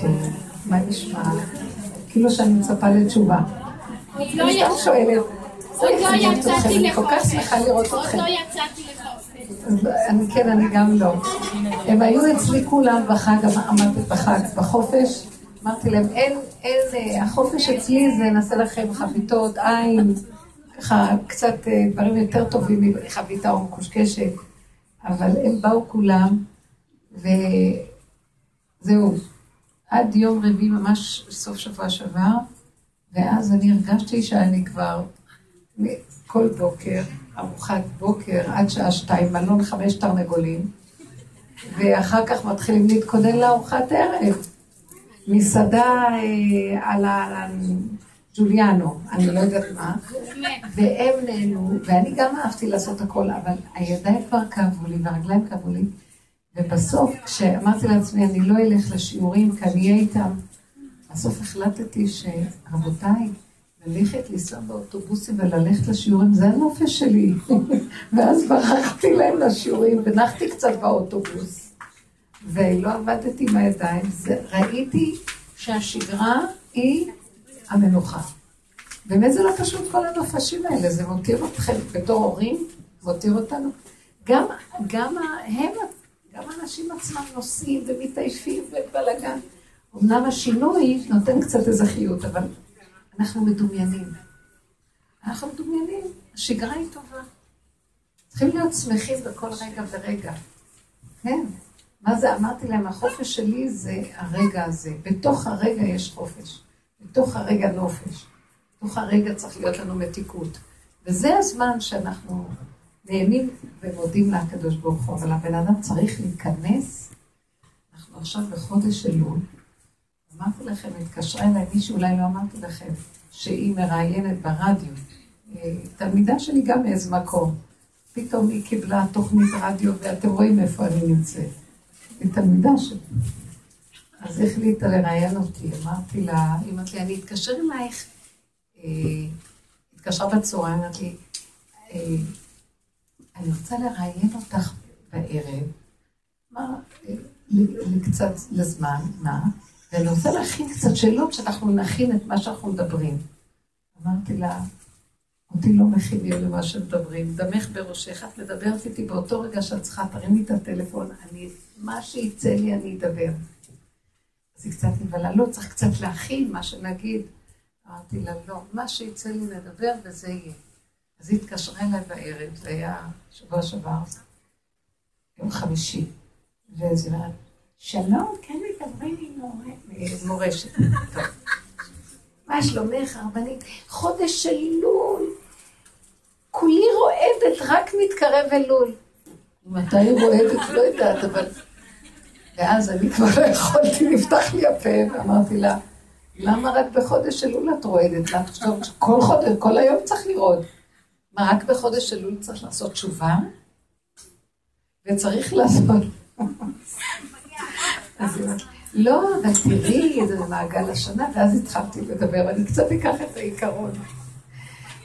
טוב, מה נשמע? כאילו שאני מצפה לתשובה. אני סתם שואלת. עוד לא יצאתי לחופש. אני כל כך שמחה לראות אתכם. לא. אני כן, אני גם לא. הם היו אצלי כולם בחג, עמדתי בחג, בחופש. אמרתי להם, אין, אין, אה, החופש אצלי זה נעשה לכם חביתות, עין, ככה קצת אה, דברים יותר טובים מחביתה או מקושקשת. אבל הם באו כולם, וזהו. עד יום רביעי, ממש סוף שבוע שעבר, ואז אני הרגשתי שאני כבר כל בוקר, ארוחת בוקר, עד שעה שתיים, מלון חמש תרנגולים, ואחר כך מתחילים להתכונן לארוחת ערב. מסעדה אה, על הג'וליאנו, אני לא יודעת מה, והם נהנו, ואני גם אהבתי לעשות הכל, אבל הידיים כבר כאבו לי והרגליים כאבו לי, ובסוף, כשאמרתי לעצמי, אני לא אלך לשיעורים, כי אני אהיה איתם, בסוף החלטתי שרבותיי, ללכת, לנסוע באוטובוסים וללכת לשיעורים, זה הנופש שלי. ואז ברחתי להם לשיעורים, ונחתי קצת באוטובוס, ולא עבדתי עם הידיים. ראיתי שהשגרה היא המנוחה. באמת זה לא פשוט כל הנופשים האלה, זה מותיר אתכם בתור הורים, מותיר אותנו. גם, גם הם, גם האנשים עצמם נוסעים ומתעייפים ובלאגן. אמנם השינוי נותן קצת איזה חיות, אבל אנחנו מדומיינים. אנחנו מדומיינים, השגרה היא טובה. צריכים להיות שמחים בכל רגע ורגע. כן. מה זה, אמרתי להם, החופש שלי זה הרגע הזה. בתוך הרגע יש חופש. בתוך הרגע נופש. בתוך הרגע צריך להיות לנו מתיקות. וזה הזמן שאנחנו נהנים ומודים לקדוש ברוך הוא, אבל הבן אדם צריך להיכנס. אנחנו עכשיו בחודש אלול. אמרתי לכם, התקשרה אליי מישהו, אולי לא אמרתי לכם, שהיא מראיינת ברדיו. אה, תלמידה שלי גם מאיזה מקום. פתאום היא קיבלה תוכנית רדיו, ואתם רואים איפה אני נמצאת. היא תלמידה שלי. אז החליטה לראיין אותי, אמרתי לה, היא אמרת לי, אני אתקשר אלייך, אה, התקשרה בצורה, אמרת לי, אה, אני רוצה לראיין אותך בערב, מה, קצת לזמן, מה? ואני רוצה להכין קצת שאלות שאנחנו נכין את מה שאנחנו מדברים. אמרתי לה, אותי לא מכינים למה שמדברים, דמך בראשך, את מדברת איתי באותו רגע שאת צריכה, תרימי את הטלפון, אני, מה שיצא לי אני אדבר. אז היא קצת נבהלה, לא, צריך קצת להכין מה שנגיד. אמרתי לה, לא, מה שיצא לי נדבר וזה יהיה. אז היא התקשרה אליי בערב, זה היה שבוע שעבר, יום חמישי. ואז היא אומרת, שלום, כן מדברים עם מורשת. מה שלומך, הרבנית? חודש של אלול. כולי רועדת, רק מתקרב אלול. מתי היא רועדת? לא יודעת, אבל... ואז אני כבר לא יכולתי, נפתח לי הפה, ואמרתי לה, למה רק בחודש אלול את רועדת? מה חושבת שכל חודש, כל היום צריך לראות. מה, רק בחודש אלול צריך לעשות תשובה? וצריך לעשות... לא, אבל תראי, זה מעגל השנה, ואז התחלתי לדבר, אני קצת אקח את העיקרון.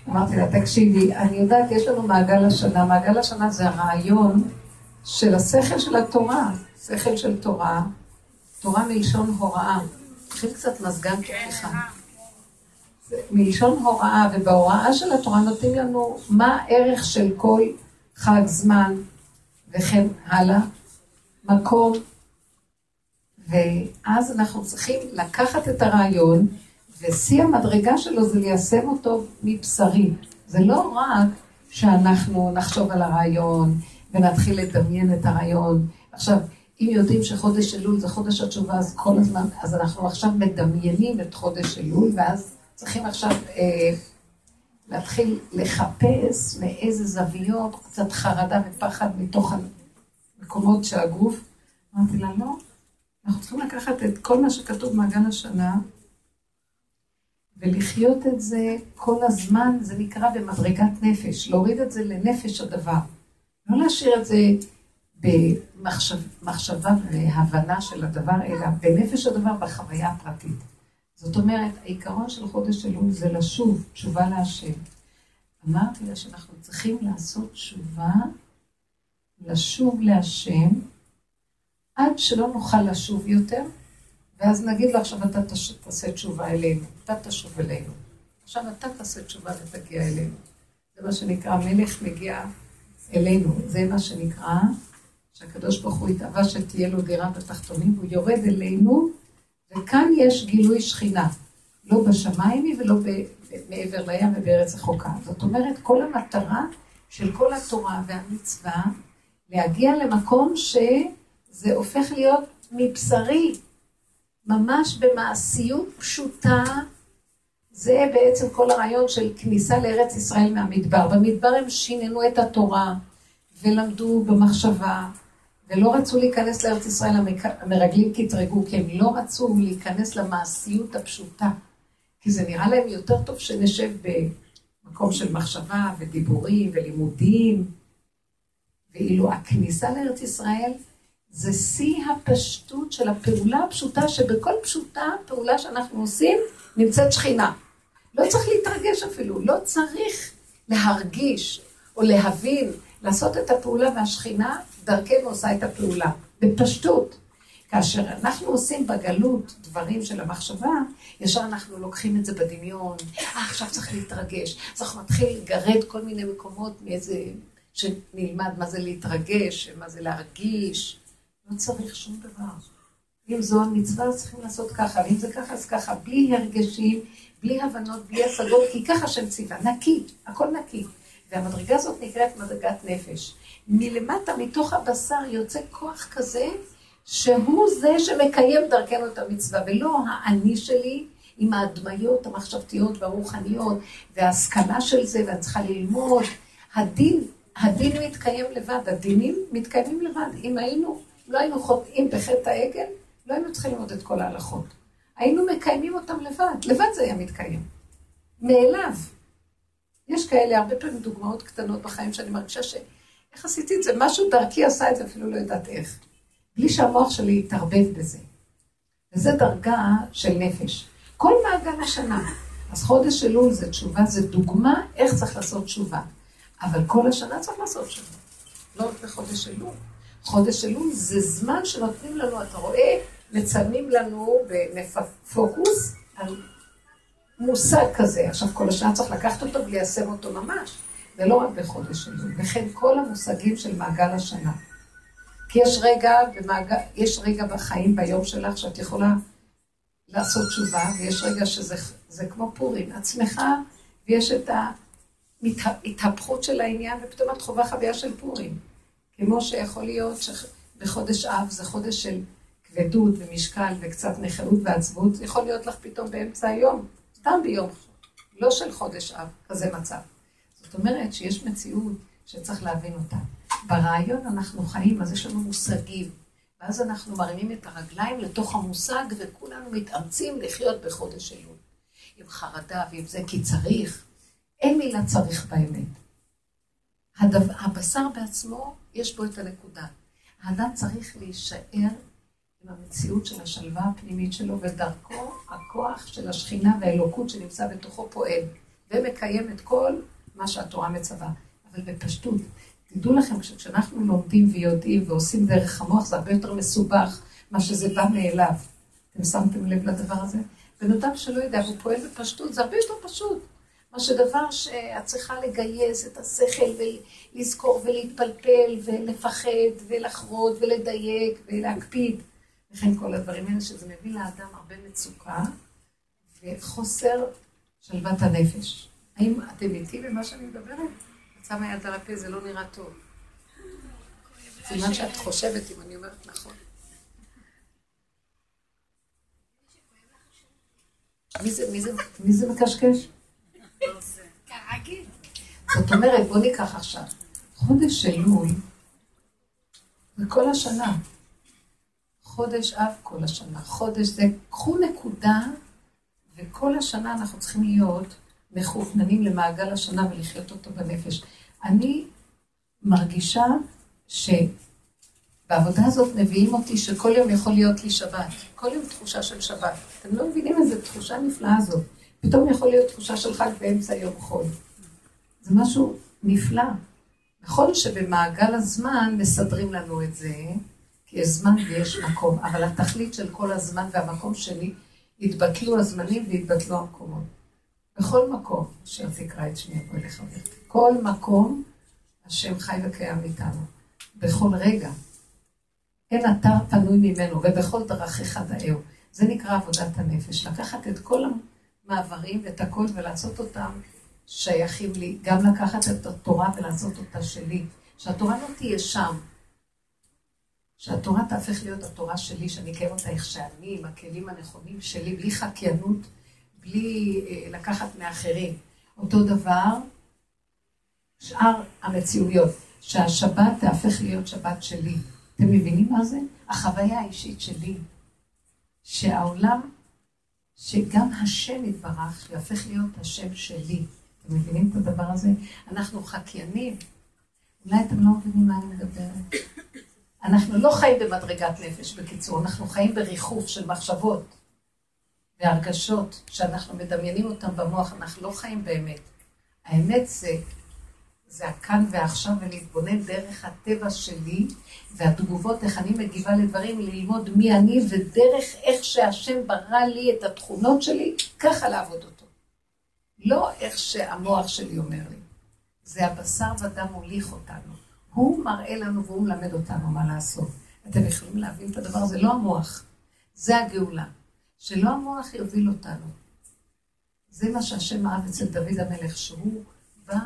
אמרתי לה, תקשיבי, אני יודעת, יש לנו מעגל השנה, מעגל השנה זה הרעיון של השכל של התורה, שכל של תורה, תורה מלשון הוראה. צריכים קצת מזגן כפתיחה. מלשון הוראה, ובהוראה של התורה נותנים לנו מה הערך של כל חג זמן וכן הלאה, מקום, ואז אנחנו צריכים לקחת את הרעיון, ושיא המדרגה שלו זה ליישם אותו מבשרי. זה לא רק שאנחנו נחשוב על הרעיון ונתחיל לדמיין את הרעיון. עכשיו, אם יודעים שחודש אלול זה חודש התשובה, אז כל הזמן, אז אנחנו עכשיו מדמיינים את חודש אלול, ואז צריכים עכשיו אה, להתחיל לחפש מאיזה זוויות, קצת חרדה ופחד מתוך המקומות של הגוף. אמרתי לה, לא, אנחנו צריכים לקחת את כל מה שכתוב מעגל השנה, ולחיות את זה כל הזמן, זה נקרא במדרגת נפש, להוריד את זה לנפש הדבר. לא להשאיר את זה במחשבה והבנה של הדבר, אלא בנפש הדבר, בחוויה הפרטית. זאת אומרת, העיקרון של חודש אלול זה לשוב, תשובה להשם. אמרתי לה שאנחנו צריכים לעשות תשובה, לשוב להשם, עד שלא נוכל לשוב יותר, ואז נגיד לו עכשיו אתה תעשה תשובה אלינו, אתה תשוב אלינו. עכשיו אתה תעשה תשובה ותגיע אלינו. זה מה שנקרא, המלך מגיע אלינו. זה מה שנקרא, שהקדוש ברוך הוא התאווה שתהיה לו דירה בתחתונים, והוא יורד אלינו, וכאן יש גילוי שכינה. לא בשמיים היא ולא מעבר לים ובארץ רחוקה. זאת אומרת, כל המטרה של כל התורה והמצווה, להגיע למקום שזה הופך להיות מבשרי, ממש במעשיות פשוטה. זה בעצם כל הרעיון של כניסה לארץ ישראל מהמדבר. במדבר הם שיננו את התורה ולמדו במחשבה, ולא רצו להיכנס לארץ ישראל, המרגלים קטרגו, כי הם לא רצו להיכנס למעשיות הפשוטה. כי זה נראה להם יותר טוב שנשב במקום של מחשבה ודיבורים ולימודים. ואילו הכניסה לארץ ישראל זה שיא הפשטות של הפעולה הפשוטה, שבכל פשוטה, פעולה שאנחנו עושים, נמצאת שכינה. לא צריך להתרגש אפילו, לא צריך להרגיש או להבין, לעשות את הפעולה והשכינה דרכנו עושה את הפעולה, בפשטות. כאשר אנחנו עושים בגלות דברים של המחשבה, ישר אנחנו לוקחים את זה בדמיון, אה, עכשיו צריך להתרגש. אז אנחנו מתחיל לגרד כל מיני מקומות מאיזה, שנלמד מה זה להתרגש, מה זה להרגיש. לא צריך שום דבר. אם זו המצווה, אז צריכים לעשות ככה, ואם זה ככה, אז ככה, בלי הרגשים, בלי הבנות, בלי השגות, כי ככה שם ציווה, נקי, הכל נקי. והמדרגה הזאת נקראת מדרגת נפש. מלמטה, מתוך הבשר, יוצא כוח כזה, שהוא זה שמקיים דרכנו את המצווה, ולא האני שלי עם ההדמיות המחשבתיות והרוחניות, וההשכלה של זה, ואני צריכה ללמוד. הדין, הדין מתקיים לבד, הדינים מתקיימים לבד. אם היינו, לא היינו חוטאים בחטא העגל, לא היינו צריכים ללמוד את כל ההלכות. היינו מקיימים אותם לבד, לבד זה היה מתקיים. מאליו. יש כאלה הרבה פעמים דוגמאות קטנות בחיים שאני מרגישה ש... איך עשיתי את זה? משהו דרכי עשה את זה, אפילו לא יודעת איך. בלי שהמוח שלי יתערבב בזה. וזו דרגה של נפש. כל מעגל השנה. אז חודש אלול זה תשובה, זה דוגמה איך צריך לעשות תשובה. אבל כל השנה צריך לעשות תשובה. לא רק בחודש אלול. חודש אלול זה זמן שנותנים לנו, אתה רואה, מצלמים לנו בפוקוס על מושג כזה. עכשיו, כל השנה צריך לקחת אותו וליישם אותו ממש. זה לא רק בחודש אלול. וכן כל המושגים של מעגל השנה. כי יש רגע, במעגל, יש רגע בחיים, ביום שלך, שאת יכולה לעשות תשובה, ויש רגע שזה כמו פורים, את שמחה, ויש את ההתהפכות של העניין, ופתאום את חווה חוויה של פורים. כמו שיכול להיות שבחודש אב זה חודש של כבדות ומשקל וקצת נכאות ועצבות, יכול להיות לך פתאום באמצע היום, סתם ביום, לא של חודש אב, כזה מצב. זאת אומרת שיש מציאות שצריך להבין אותה. ברעיון אנחנו חיים, אז יש לנו מושגים. ואז אנחנו מרימים את הרגליים לתוך המושג, וכולנו מתאמצים לחיות בחודש אלול. עם חרדה ועם זה, כי צריך. אין מילה צריך באמת. הדבר, הבשר בעצמו, יש בו את הנקודה. האדם צריך להישאר עם המציאות של השלווה הפנימית שלו, ודרכו הכוח של השכינה והאלוקות שנמצא בתוכו פועל, ומקיים את כל מה שהתורה מצווה. אבל בפשטות, תדעו לכם, כשאנחנו לומדים ויודעים ועושים דרך המוח, זה הרבה יותר מסובך מה שזה בא מאליו. אתם שמתם לב לדבר הזה? בן אדם שלא יודע, והוא פועל בפשטות, זה הרבה יותר פשוט. מה שדבר שאת צריכה לגייס את השכל ולזכור ולהתפלפל ולפחד ולחרוד ולדייק ולהקפיד. וכן כל הדברים האלה, שזה מביא לאדם הרבה מצוקה וחוסר שלוות הנפש. האם אתם איתי במה שאני מדברת? שמה יד על הפה, זה לא נראה טוב. סימן שאת חושבת אם אני אומרת נכון. מי זה, מקשקש? זאת אומרת, בוא ניקח עכשיו. חודש אלול זה כל השנה. חודש אב כל השנה. חודש זה, קחו נקודה, וכל השנה אנחנו צריכים להיות מכווננים למעגל השנה ולחיות אותו בנפש. אני מרגישה שבעבודה הזאת מביאים אותי שכל יום יכול להיות לי שבת. כל יום תחושה של שבת. אתם לא מבינים איזה תחושה נפלאה זאת. פתאום יכול להיות תחושה של חג באמצע יום חול. זה משהו נפלא. נכון שבמעגל הזמן מסדרים לנו את זה, כי יש זמן ויש מקום, אבל התכלית של כל הזמן והמקום שלי, יתבטלו הזמנים ויתבטלו המקומות. בכל מקום, אשר תקרא את שמי יבוא אליך כל מקום, השם חי וקיים איתנו. בכל רגע. אין אתר פנוי ממנו, ובכל דרכיך דאהו. זה נקרא עבודת הנפש. לקחת את כל המעברים ואת הכל ולעשות אותם שייכים לי. גם לקחת את התורה ולעשות אותה שלי. שהתורה לא תהיה שם. שהתורה תהפך להיות התורה שלי, שאני אקיים אותה איך שאני, עם הכלים הנכונים שלי, בלי חקיינות, בלי אה, לקחת מאחרים. אותו דבר, שאר המציאויות, שהשבת תהפך להיות שבת שלי. אתם מבינים מה זה? החוויה האישית שלי, שהעולם, שגם השם יתברך, יהפך להיות השם שלי. אתם מבינים את הדבר הזה? אנחנו חקיינים. אולי אתם לא מבינים מה אני מדברת. אנחנו לא חיים במדרגת נפש, בקיצור, אנחנו חיים בריחוף של מחשבות והרגשות שאנחנו מדמיינים אותם במוח, אנחנו לא חיים באמת. האמת זה, זה הכאן ועכשיו ולהתבונן דרך הטבע שלי והתגובות, איך אני מגיבה לדברים, ללמוד מי אני ודרך איך שהשם ברא לי את התכונות שלי, ככה לעבוד אותו. לא איך שהמוח שלי אומר לי. זה הבשר ודם מוליך אותנו. הוא מראה לנו והוא מלמד אותנו מה לעשות. אתם יכולים להבין את הדבר הזה? לא המוח. זה הגאולה. שלא המוח יוביל אותנו. זה מה שהשם אהב אצל דוד המלך, שהוא בא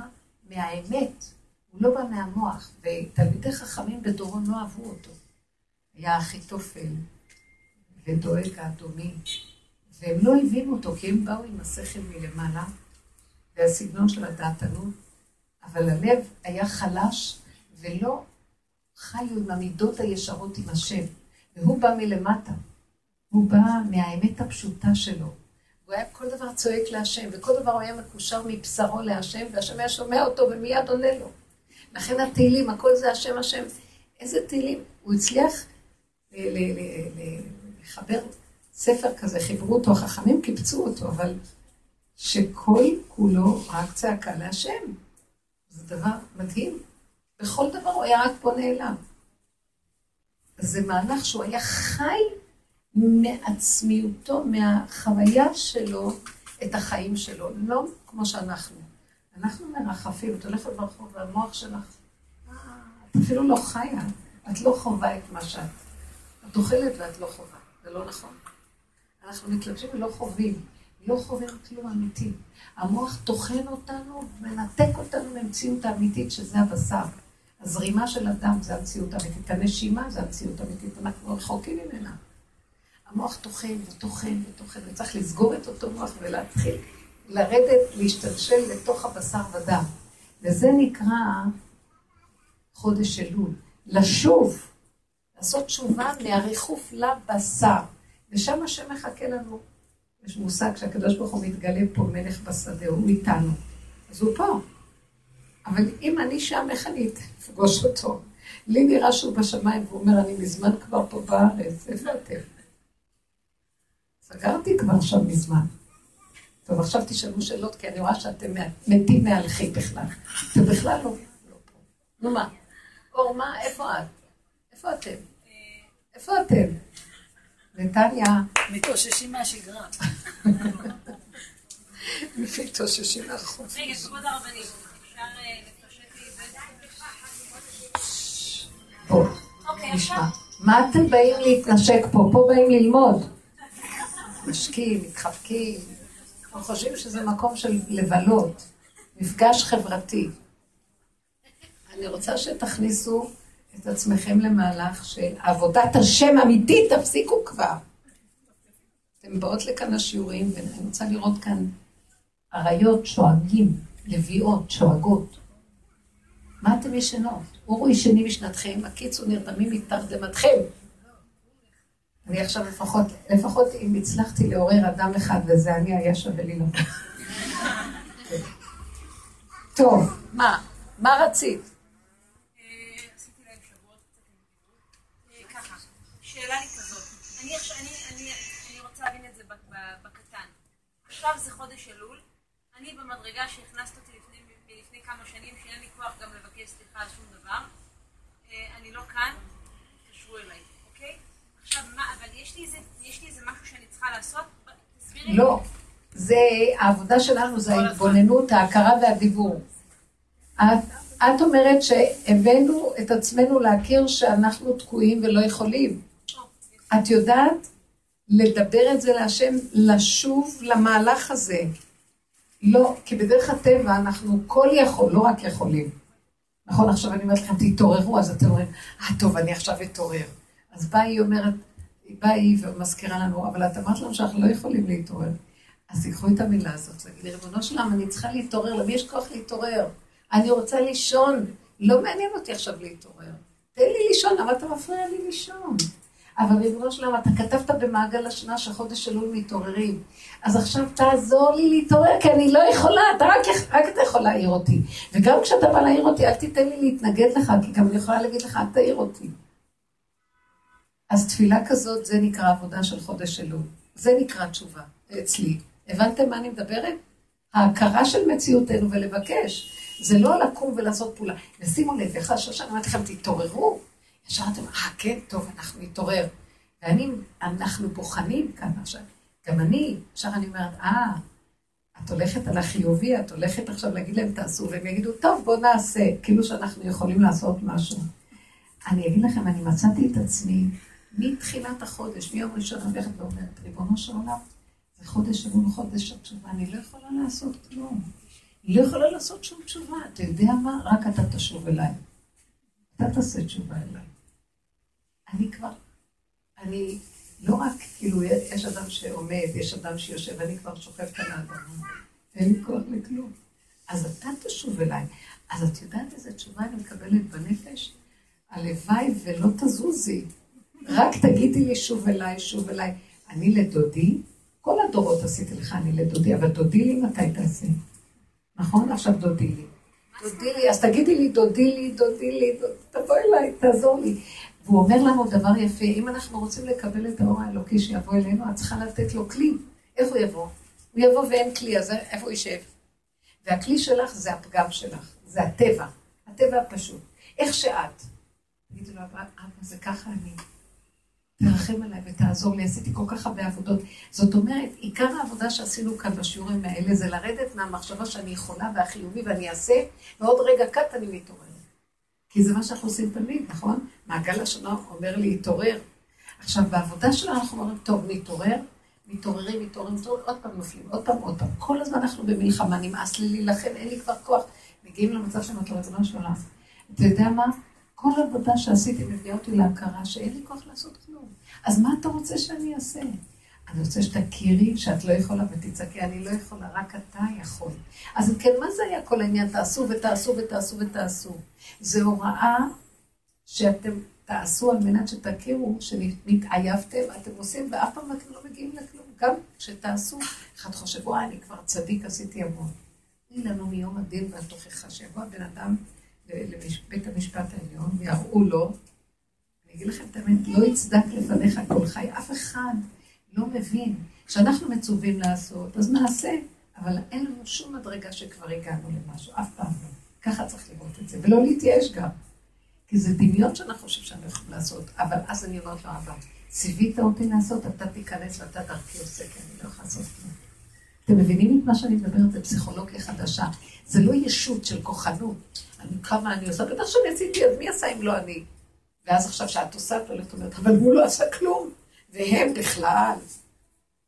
מהאמת, הוא לא בא מהמוח, ותלמידי חכמים בדורו לא אהבו אותו. היה אחיתופל ודואג האדומי, והם לא הבינו אותו, כי הם באו עם השכל מלמעלה, והסגנון של הדעתנות, אבל הלב היה חלש ולא חיו עם המידות הישרות עם השם. והוא בא מלמטה. הוא בא מהאמת הפשוטה שלו. הוא היה כל דבר צועק להשם, וכל דבר הוא היה מקושר מבשרו להשם, והשם היה שומע אותו ומיד עונה לו. לכן התהילים, הכל זה השם השם. איזה תהילים? הוא הצליח לחבר ספר כזה, חיברו אותו, החכמים קיבצו אותו, אבל שכל כולו רק צעקה להשם. זה דבר מדהים. בכל דבר הוא היה רק פונה אליו. זה מהלך שהוא היה חי מעצמיותו, מהחוויה שלו, את החיים שלו, לא כמו שאנחנו. אנחנו מרחפים, את הולכת ברחוב והמוח שלך, את אפילו לא חיה, את לא חווה את מה שאת. את אוכלת ואת לא חווה, זה לא נכון. אנחנו מתלבשים ולא חווים, לא חווים כלום אמיתי. המוח טוחן אותנו, מנתק אותנו מהמציאות האמיתית שזה הבשר. הזרימה של הדם זה המציאות האמיתית, הנשימה זה המציאות האמיתית, אנחנו רחוקים ממנה. המוח טוחן וטוחן וטוחן, וצריך לסגור את אותו מוח ולהתחיל לרדת, להשתלשל לתוך הבשר ודם. וזה נקרא חודש אלול. לשוב, לעשות תשובה מהריחוף לבשר. ושם השם מחכה לנו. יש מושג שהקדוש ברוך הוא מתגלה פה, מלך בשדה, הוא איתנו. אז הוא פה. אבל אם אני שם, איך אני אפגוש אותו? לי נראה שהוא בשמיים, והוא אומר, אני מזמן כבר פה בארץ, איפה אתם? סגרתי כבר שם מזמן. טוב, עכשיו תשאלו שאלות, כי אני רואה שאתם מתים מהלכי בכלל. אתם בכלל לא, לא פה. נו מה? אור, מה? איפה את? איפה אתם? איפה אתם? נתניה. מתאוששים מהשגרה. מתאוששים מהחוף. רגע, כבוד הרבנית. נשמע. מה אתם באים להתנשק פה? פה באים ללמוד. משקים, מתחבקים. אנחנו חושבים שזה מקום של לבלות, מפגש חברתי. אני רוצה שתכניסו את עצמכם למהלך של עבודת השם אמיתית, תפסיקו כבר. אתם באות לכאן לשיעורים, ואני רוצה לראות כאן אריות שואגים, לביאות, שואגות. מה אתם ישנות? אורו ישנים משנתכם, הקיצו נרדמים מתרדמתכם. אני עכשיו לפחות, לפחות אם הצלחתי לעורר אדם אחד וזה אני, היה שווה לי לבוא. טוב, מה? מה רצית? שאלה לי כזאת, אני רוצה להבין את זה בקטן. עכשיו זה חודש אלול, אני במדרגה שהכנסת אותי לפני כמה שנים, שאין לי כוח גם לבקש סליחה על שום דבר, אני לא כאן, תתקשרו אליי. אוקיי? עכשיו, מה, אבל יש לי איזה, יש לי איזה משהו שאני צריכה לעשות? תסבירי. לא. זה, העבודה שלנו זה. ההתבוננות, ההכרה והדיבור. את, את אומרת שהבאנו את עצמנו להכיר שאנחנו תקועים ולא יכולים. את יודעת לדבר את זה להשם, לשוב למהלך הזה. לא, כי בדרך הטבע אנחנו כל יכול, לא רק יכולים. נכון, עכשיו אני אומרת לכם, תתעוררו, אז אתם אומרים, אה, טוב, אני עכשיו אתעורר. אז באה היא אומרת, באה היא ומזכירה לנו, אבל את אמרת לנו שאנחנו לא יכולים להתעורר. אז תיקחו את המילה הזאת, להגיד, ריבונו של עולם, אני צריכה להתעורר, למי יש כוח להתעורר? אני רוצה לישון, לא מעניין אותי עכשיו להתעורר. תן לי לישון, למה אתה מפריע לי לישון? אבל ריבונו של אתה כתבת במעגל השנה שחודש אלול מתעוררים. אז עכשיו תעזור לי להתעורר, כי אני לא יכולה, אתה רק, רק אתה יכול להעיר אותי. וגם כשאתה בא להעיר אותי, אל תיתן לי להתנגד לך, כי גם אני יכולה להגיד לך, אל תעיר אותי. אז תפילה כזאת, זה נקרא עבודה של חודש אלול. זה נקרא תשובה, אצלי. הבנתם מה אני מדברת? ההכרה של מציאותנו ולבקש. זה לא לקום ולעשות פעולה. ושימו לב, איך השושן אמרתי לכם, תתעוררו. ישר אתם, אה, כן, טוב, אנחנו נתעורר. ואני, אנחנו בוחנים כאן עכשיו. גם אני, ישר אני אומרת, אה, את הולכת על החיובי, את הולכת עכשיו להגיד להם תעשו, והם יגידו, טוב, בואו נעשה, כאילו שאנחנו יכולים לעשות משהו. אני אגיד לכם, אני מצאתי את עצמי מתחילת החודש, מיום ראשון אני הולכת ואומרת, ריבונו של עולם, זה חודש אלול, חודש התשובה, אני לא יכולה לעשות כלום. היא לא יכולה לעשות שום תשובה. אתה יודע מה? רק אתה תשוב אליי. אתה תעשה תשובה אליי. אני כבר, אני לא רק, כאילו, יש אדם שעומד, יש אדם שיושב, אני כבר שוכבת על האדמה. אין לי כוח לכלום. אז אתה תשוב אליי. אז את יודעת איזה תשובה אני מקבלת בנפש? הלוואי ולא תזוזי. רק תגידי לי שוב אליי, שוב אליי. אני לדודי, כל הדורות עשיתי לך אני לדודי, אבל דודי לי מתי תעשה? נכון? עכשיו דודי לי. דודי לי, אז תגידי לי, דודי לי, דודי לי, תבוא אליי, תעזור לי. והוא אומר לנו דבר יפה, אם אנחנו רוצים לקבל את האור האלוקי שיבוא אלינו, את צריכה לתת לו כלי. איך הוא יבוא? הוא יבוא ואין כלי, אז איפה הוא יישב? והכלי שלך זה הפגם שלך, זה הטבע, הטבע הפשוט. איך שאת. תגידי לו, אבא, זה ככה אני. תרחם עליי ותעזור לי, עשיתי כל כך הרבה עבודות. זאת אומרת, עיקר העבודה שעשינו כאן בשיעורים האלה זה לרדת מהמחשבה שאני יכולה והחיובי ואני אעשה, ועוד רגע קט אני מתעוררת. כי זה מה שאנחנו עושים תמיד, נכון? מעגל השנה אומר לי, התעורר. עכשיו, בעבודה שלנו אנחנו אומרים, טוב, נתעורר, מתעוררים, מתעוררים, מתעוררים, עוד פעם נופלים, עוד פעם, עוד פעם. כל הזמן אנחנו במלחמה, נמאס לי להילחם, אין לי כבר כוח. מגיעים למצב שאומרת לו, ריבונו של עולם. אתה יודע מה? כל עבודה שעשיתי מביאה אותי להכרה שאין לי כוח לעשות כלום. אז מה אתה רוצה שאני אעשה? אני רוצה שתכירי שאת לא יכולה ותצעקי, אני לא יכולה, רק אתה יכול. אז כן, מה זה היה כל העניין? תעשו ותעשו ותעשו ותעשו. זה הוראה שאתם תעשו על מנת שתכירו שנתעייפתם, אתם עושים ואף פעם אתם לא מגיעים לכלום. גם כשתעשו, אחד חושב, וואי, אני כבר צדיק, עשיתי המון. תני לנו מיום הדין והתוכחה, שיבוא הבן אדם לבית המשפט העליון ויראו לו, אני אגיד לכם את האמת, לא יצדק לפניך כל חי, אף אחד לא מבין. כשאנחנו מצווים לעשות, אז נעשה, אבל אין לנו שום מדרגה שכבר הגענו למשהו, אף פעם לא. ככה צריך לראות את זה, ולא להתייאש גם. כי זה דמיון שאנחנו חושבים שאנחנו יכולים לעשות, אבל אז אני אומרת לו, אבא, ציווית אותי לעשות, אתה תיכנס ואתה דרכי עושה, כי אני לא יכולה לעשות כלום. אתם מבינים את מה שאני מדברת? זה פסיכולוגיה חדשה. זה לא ישות של כוחנות. אני כמה אני עושה, בטח שאני עשיתי, אז מי עשה אם לא אני? ואז עכשיו שאת עושה, את הולכת אומרת, אבל הוא לא עשה כלום. והם בכלל.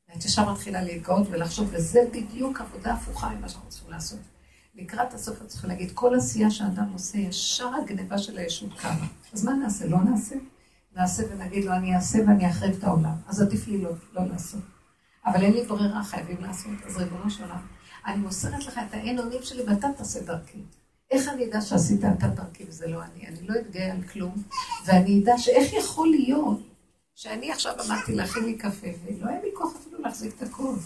ואת ישר מתחילה להתגאות ולחשוב, וזה בדיוק עבודה הפוכה ממה שאנחנו צריכים לעשות. לקראת הסוף אנחנו צריכים להגיד, כל עשייה שאדם עושה, ישר הגניבה של הישות קמה. אז מה נעשה? לא נעשה? נעשה ונגיד לו, אני אעשה ואני אחריב את העולם. אז עדיף לי לא, לא לעשות. אבל אין לי ברירה, חייבים לעשות. אז ריבונו של עולם, אני מוסרת לך את האין אונים שלי ואתה תעשה דרכי. איך אני אדע שעשית אתה דרכי וזה לא אני? אני לא אתגאה על כלום, ואני אדע שאיך יכול להיות שאני עכשיו אמרתי להכין לי קפה, ולא היה לי כוח אפילו להחזיק את הכוס.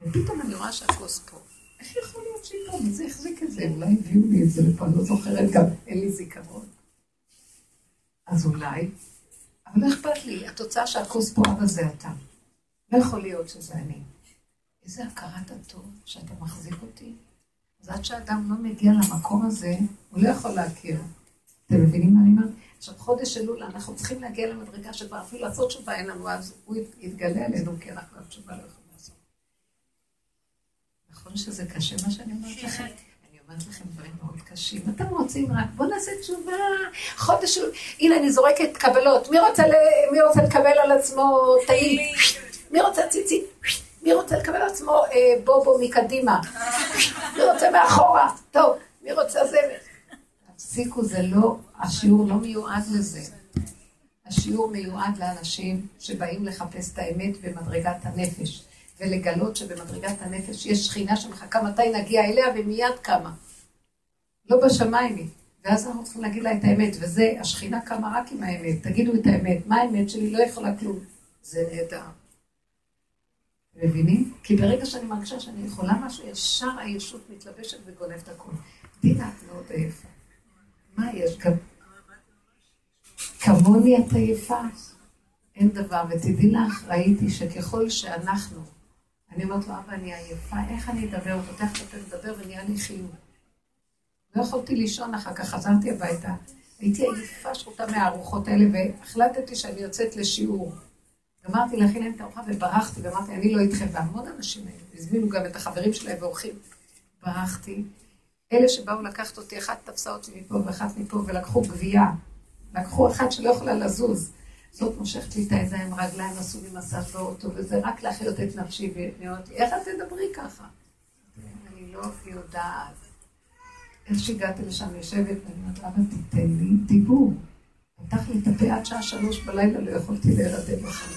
ופתאום אני רואה שהכוס פה. איך יכול להיות שהיא פה? מי זה החזיק את זה? אולי הביאו לי את זה לפה, אני לא זוכרת גם, אין לי זיכרון. אז אולי, אבל לא אכפת לי, התוצאה שהכוס פה, אבא זה אתה. לא יכול להיות שזה אני. איזה הכרת הטוב שאתה מחזיק אותי. אז עד שאדם לא מגיע למקום הזה, הוא לא יכול להכיר. אתם מבינים מה אני אומרת? עכשיו, חודש אלול, אנחנו צריכים להגיע למדרגה שכבר אפילו לעשות תשובה אין לנו, אז הוא יתגלה עלינו, כי אנחנו התשובה לא יכולים לעשות. נכון שזה קשה מה שאני אומרת לכם? אני אומרת לכם דברים מאוד קשים. אתם רוצים רק, בואו נעשה תשובה, חודש אלול, הנה אני זורקת קבלות, מי רוצה, לקבל על עצמו תאים? מי רוצה ציצית? מי רוצה לקבל על עצמו אה, בובו מקדימה? מי רוצה מאחורה? טוב, מי רוצה זה? תפסיקו, זה לא, השיעור לא מיועד לזה. השיעור מיועד לאנשים שבאים לחפש את האמת במדרגת הנפש, ולגלות שבמדרגת הנפש יש שכינה שמחכה מתי נגיע אליה ומיד קמה. לא בשמיים היא. ואז אנחנו צריכים להגיד לה את האמת, וזה, השכינה קמה רק עם האמת. תגידו את האמת, מה האמת שלי? לא יכולה כלום. זה נהדר. מבינים? כי ברגע שאני מרגישה שאני יכולה משהו, ישר הישות מתלבשת וגונבת הכול. דינה, את מאוד עייפה. מה יש? כמוני את עייפה? אין דבר. ותדעי לך, ראיתי שככל שאנחנו, אני אומרת לו, אבא, אני עייפה, איך אני אדבר? הוא פותח את הפה לדבר ונהיה לי חיוב. לא יכולתי לישון אחר כך, חזרתי הביתה. הייתי עייפה שרוטה מהארוחות האלה, והחלטתי שאני יוצאת לשיעור. גמרתי להכין להם את הארוחה וברחתי, ואמרתי, אני לא איתכם, והמון אנשים האלה, הזמינו גם את החברים שלהם ואורחים. ברחתי, אלה שבאו לקחת אותי, אחת תפסה אותי מפה ואחת מפה, ולקחו גבייה. לקחו אחת שלא יכולה לזוז. זאת מושכת לי את הידיים, רגליים, עשו לי מסע באוטו, וזה רק להחיות את נפשי, לי, איך את תדברי ככה? אני לא יודעת. איך שהגעתי לשם, יושבת, ואני אומרת, אבא, תיתן לי דיבור. פתח לי את הפה עד שעה שלוש בלילה, לא יכולתי להירדם אחר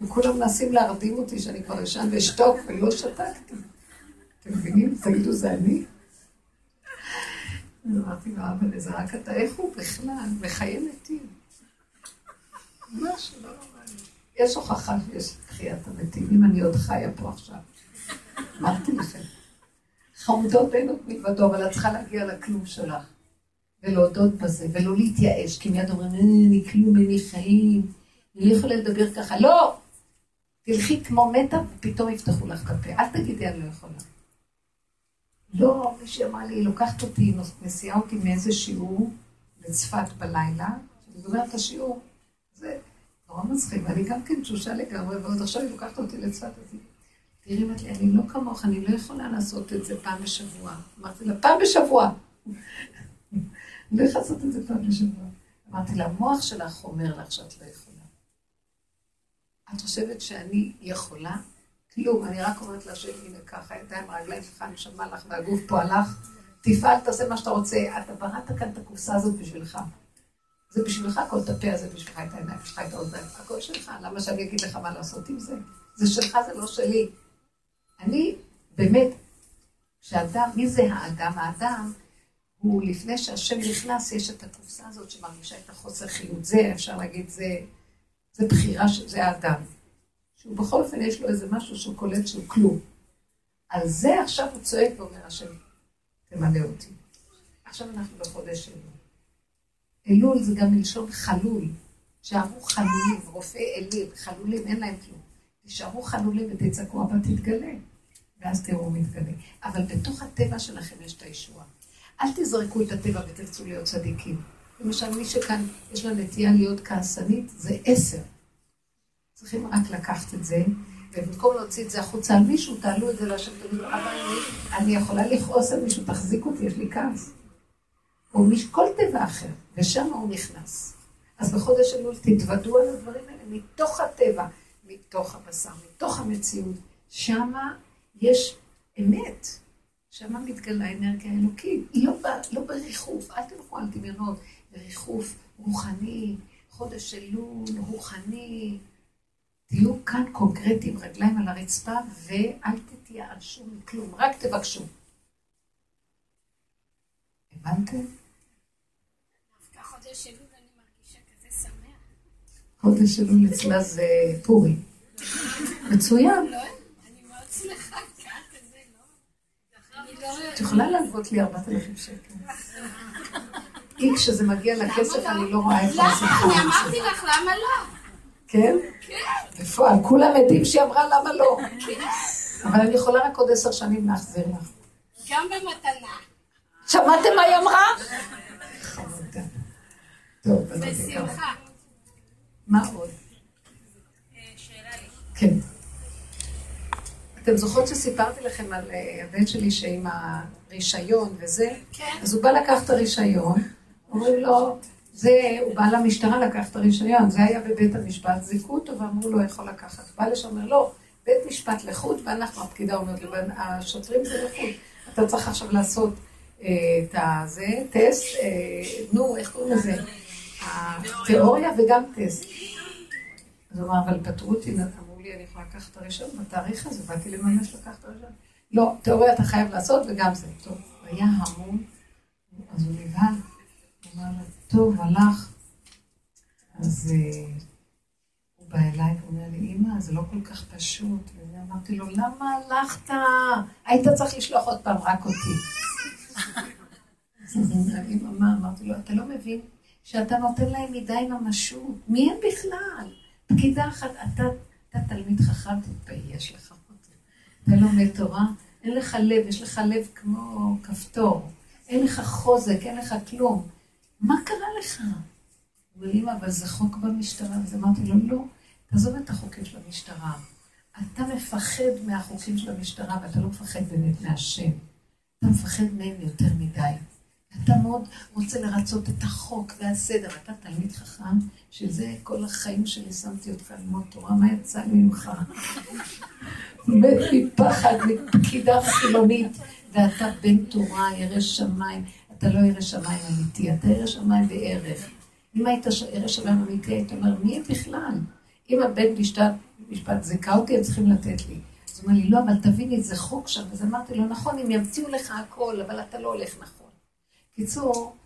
וכולם מנסים להרדים אותי שאני כבר ישן ואשתוק, ולא שתקתי. אתם מבינים? תגידו, זה אני? אמרתי לו, אבל זה רק אתה, איך הוא בכלל? מחיי מתים. ממש לא נורמלי. יש הוכחה שיש תחיית המתים, אם אני עוד חיה פה עכשיו. אמרתי לכם. חמודות אין עוד מלבדו, אבל את צריכה להגיע לכלום שלך. ולהודות בזה, ולא להתייאש, כי מיד אומרים, אני כלום, אין לי חיים, אני לא יכולה לדבר ככה. לא! תלכי כמו מתה, ופתאום יפתחו לך הפה. אל תגידי, אני לא יכולה. לא, מישהי אמרה לי, היא לוקחת אותי, מסיעה אותי מאיזה שיעור לצפת בלילה, אני מדברת את השיעור, זה נורא מצחיק, ואני גם כן תשושה לגמרי, ועוד עכשיו היא לוקחת אותי לצפת, אז היא, תראי, אמרת לי, אני לא כמוך, אני לא יכולה לעשות את זה פעם בשבוע. אמרתי לה, פעם בשבוע. אני לא יכולה לעשות את זה פעם בשבוע. אמרתי לה, המוח שלך אומר לך שאת לא יכולה. את חושבת שאני יכולה? כלום, אני רק אומרת להשם, הנה ככה, ידיים, רגליים שלך, נשמה לך, והגוף פה הלך, תפעל, תעשה מה שאתה רוצה. אתה בראת כאן את הקופסה הזאת בשבילך. זה בשבילך, כל את הפה הזה בשבילך, את העיניים שלך, את האוזניים, הכל שלך. למה שאני אגיד לך מה לעשות עם זה? זה שלך, זה לא שלי. אני, באמת, כשאדם, מי זה האדם? האדם הוא, לפני שהשם נכנס, יש את הקופסה הזאת שמרגישה את החוסר חיות. זה, אפשר להגיד, זה, זה בחירה, זה האדם. שהוא בכל אופן יש לו איזה משהו שהוא קולט שהוא כלום. על זה עכשיו הוא צועק ואומר השם, תמלא אותי. עכשיו אנחנו בחודש אלול. אלול זה גם מלשון חלול. תישארו חלולים, רופאי אלים, חלולים, אין להם כלום. תישארו חלולים ותצעקו, אבל תתגלה. ואז תראו מתגלה. אבל בתוך הטבע שלכם יש את הישועה. אל תזרקו את הטבע ותרצו להיות צדיקים. למשל, מי שכאן יש לה נטייה להיות כעסנית, זה עשר. צריכים רק לקחת את זה, ובמקום להוציא את זה החוצה על מישהו, תעלו את זה להשם, תגידו, אבל אני, אני יכולה לכעוס על מישהו, תחזיק אותי, יש לי כעס. או מיש, כל טבע אחר, ושם הוא נכנס. אז בחודש אלול תתוודו על הדברים האלה מתוך הטבע, מתוך הבשר, מתוך המציאות. שמה יש אמת, שמה מתגלה אנרגיה אלוקית. היא לא, לא בריחוף, אל תלכו על דמיונות, בריחוף רוחני, חודש אלול, רוחני, תהיו כאן קונקרטיים, רגליים על הרצפה, ואל תתייאשו מכלום, רק תבקשו. הבנתם? חודש אלול אצלה זה פורי. מצוין. לא, לא? את יכולה להלוות לי 4,000 שקל. אם כשזה מגיע לכסף לא? אני לא רואה איפה הסיפור. למה? אני אמרתי לך, למה לא? כן? כן. בפועל, כולם עדים שהיא אמרה למה לא. אבל אני יכולה רק עוד עשר שנים להחזיר לך. גם במתנה. שמעתם מה היא אמרה? בשמחה. מה עוד? שאלה לי. כן. אתם זוכרות שסיפרתי לכם על אה, הבן שלי שעם הרישיון וזה? כן. אז הוא בא לקחת את הרישיון, אומרים לו, זה, הוא בא למשטרה לקחת את הרישיון, זה היה בבית המשפט, זיכו אותו ואמרו לו, יכול לקחת. בא לשם, אומר, לא, בית משפט לחוד, ואנחנו, הפקידה אומרת לו, השוטרים זה לחוד. אתה צריך עכשיו לעשות אה, את הזה, טסט, אה, נו, איך קוראים לזה? התיאוריה וגם טסט. אז הוא אמר, אבל פטרו אותי, אמרו לי, אני יכולה לקחת את הרישיון בתאריך הזה, באתי לממש לקחת את הרישיון. לא, תיאוריה אתה חייב לעשות וגם זה. טוב, היה המון, אז הוא נבהל. הוא אמר לו, טוב, הלך. אז אה, הוא בא אליי ואומר לי, אמא, זה לא כל כך פשוט. ואמרתי לו, למה הלכת? היית צריך לשלוח עוד פעם רק אותי. אמא, אמרתי לו, אתה לא מבין שאתה נותן להם מדי ממשות. מי הם בכלל? פקידה אחת, אתה, אתה תלמיד חכם, תתבייש לך. אתה לומד תורה, אין לך לב, יש לך לב כמו כפתור. אין לך חוזק, אין לך כלום. מה קרה לך? הוא אומר, אמא, אבל זה חוק במשטרה. אז אמרתי לו, לא, תעזוב את החוקים של המשטרה. אתה מפחד מהחוקים של המשטרה, ואתה לא מפחד באמת מהשם. אתה מפחד מהם יותר מדי. אתה מאוד רוצה לרצות את החוק והסדר. אתה תלמיד חכם, שזה כל החיים שלי שמתי אותך ללמוד תורה, מה יצא ממך? מת מפחד, מפקידה חילונית, ואתה בן תורה, ירא שמיים. אתה לא ירא שמיים אמיתי, אתה ירא שמיים בערך. אם היית ירא שמיים אמיתי, היית אומר, מי בכלל? אם הבן משפט, משפט זיכה אותי, הם צריכים לתת לי. אז הוא אומר לי, לא, אבל תביני, זה חוק שם. אז אמרתי לו, נכון, הם ימציאו לך הכל, אבל אתה לא הולך נכון. קיצור,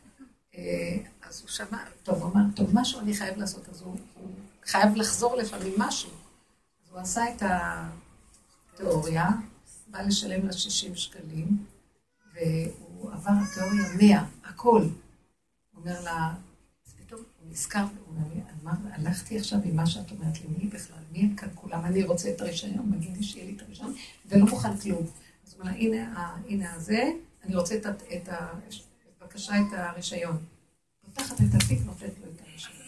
אה, אז הוא שמע, טוב, הוא אמר, טוב, משהו אני חייב לעשות, אז הוא, הוא חייב לחזור לפעמים משהו. אז הוא עשה את התיאוריה, בא לשלם לה 60 שקלים, והוא עבר התיאוריה 100, הכל. הוא אומר לה, פתאום הוא נזכר, הוא אומר לי, אמר, הלכתי עכשיו עם מה שאת אומרת לי, מי בכלל, מי הם כאן כולם, אני רוצה את הרישיון, מגיד לי שיהיה לי את הרישיון, ולא מוכן כלום. אז הוא אומר לה, הנה, הנה הזה, אני רוצה את, את, את, בבקשה את הרישיון. פותחת את התיק, נותנת לו את הרישיון.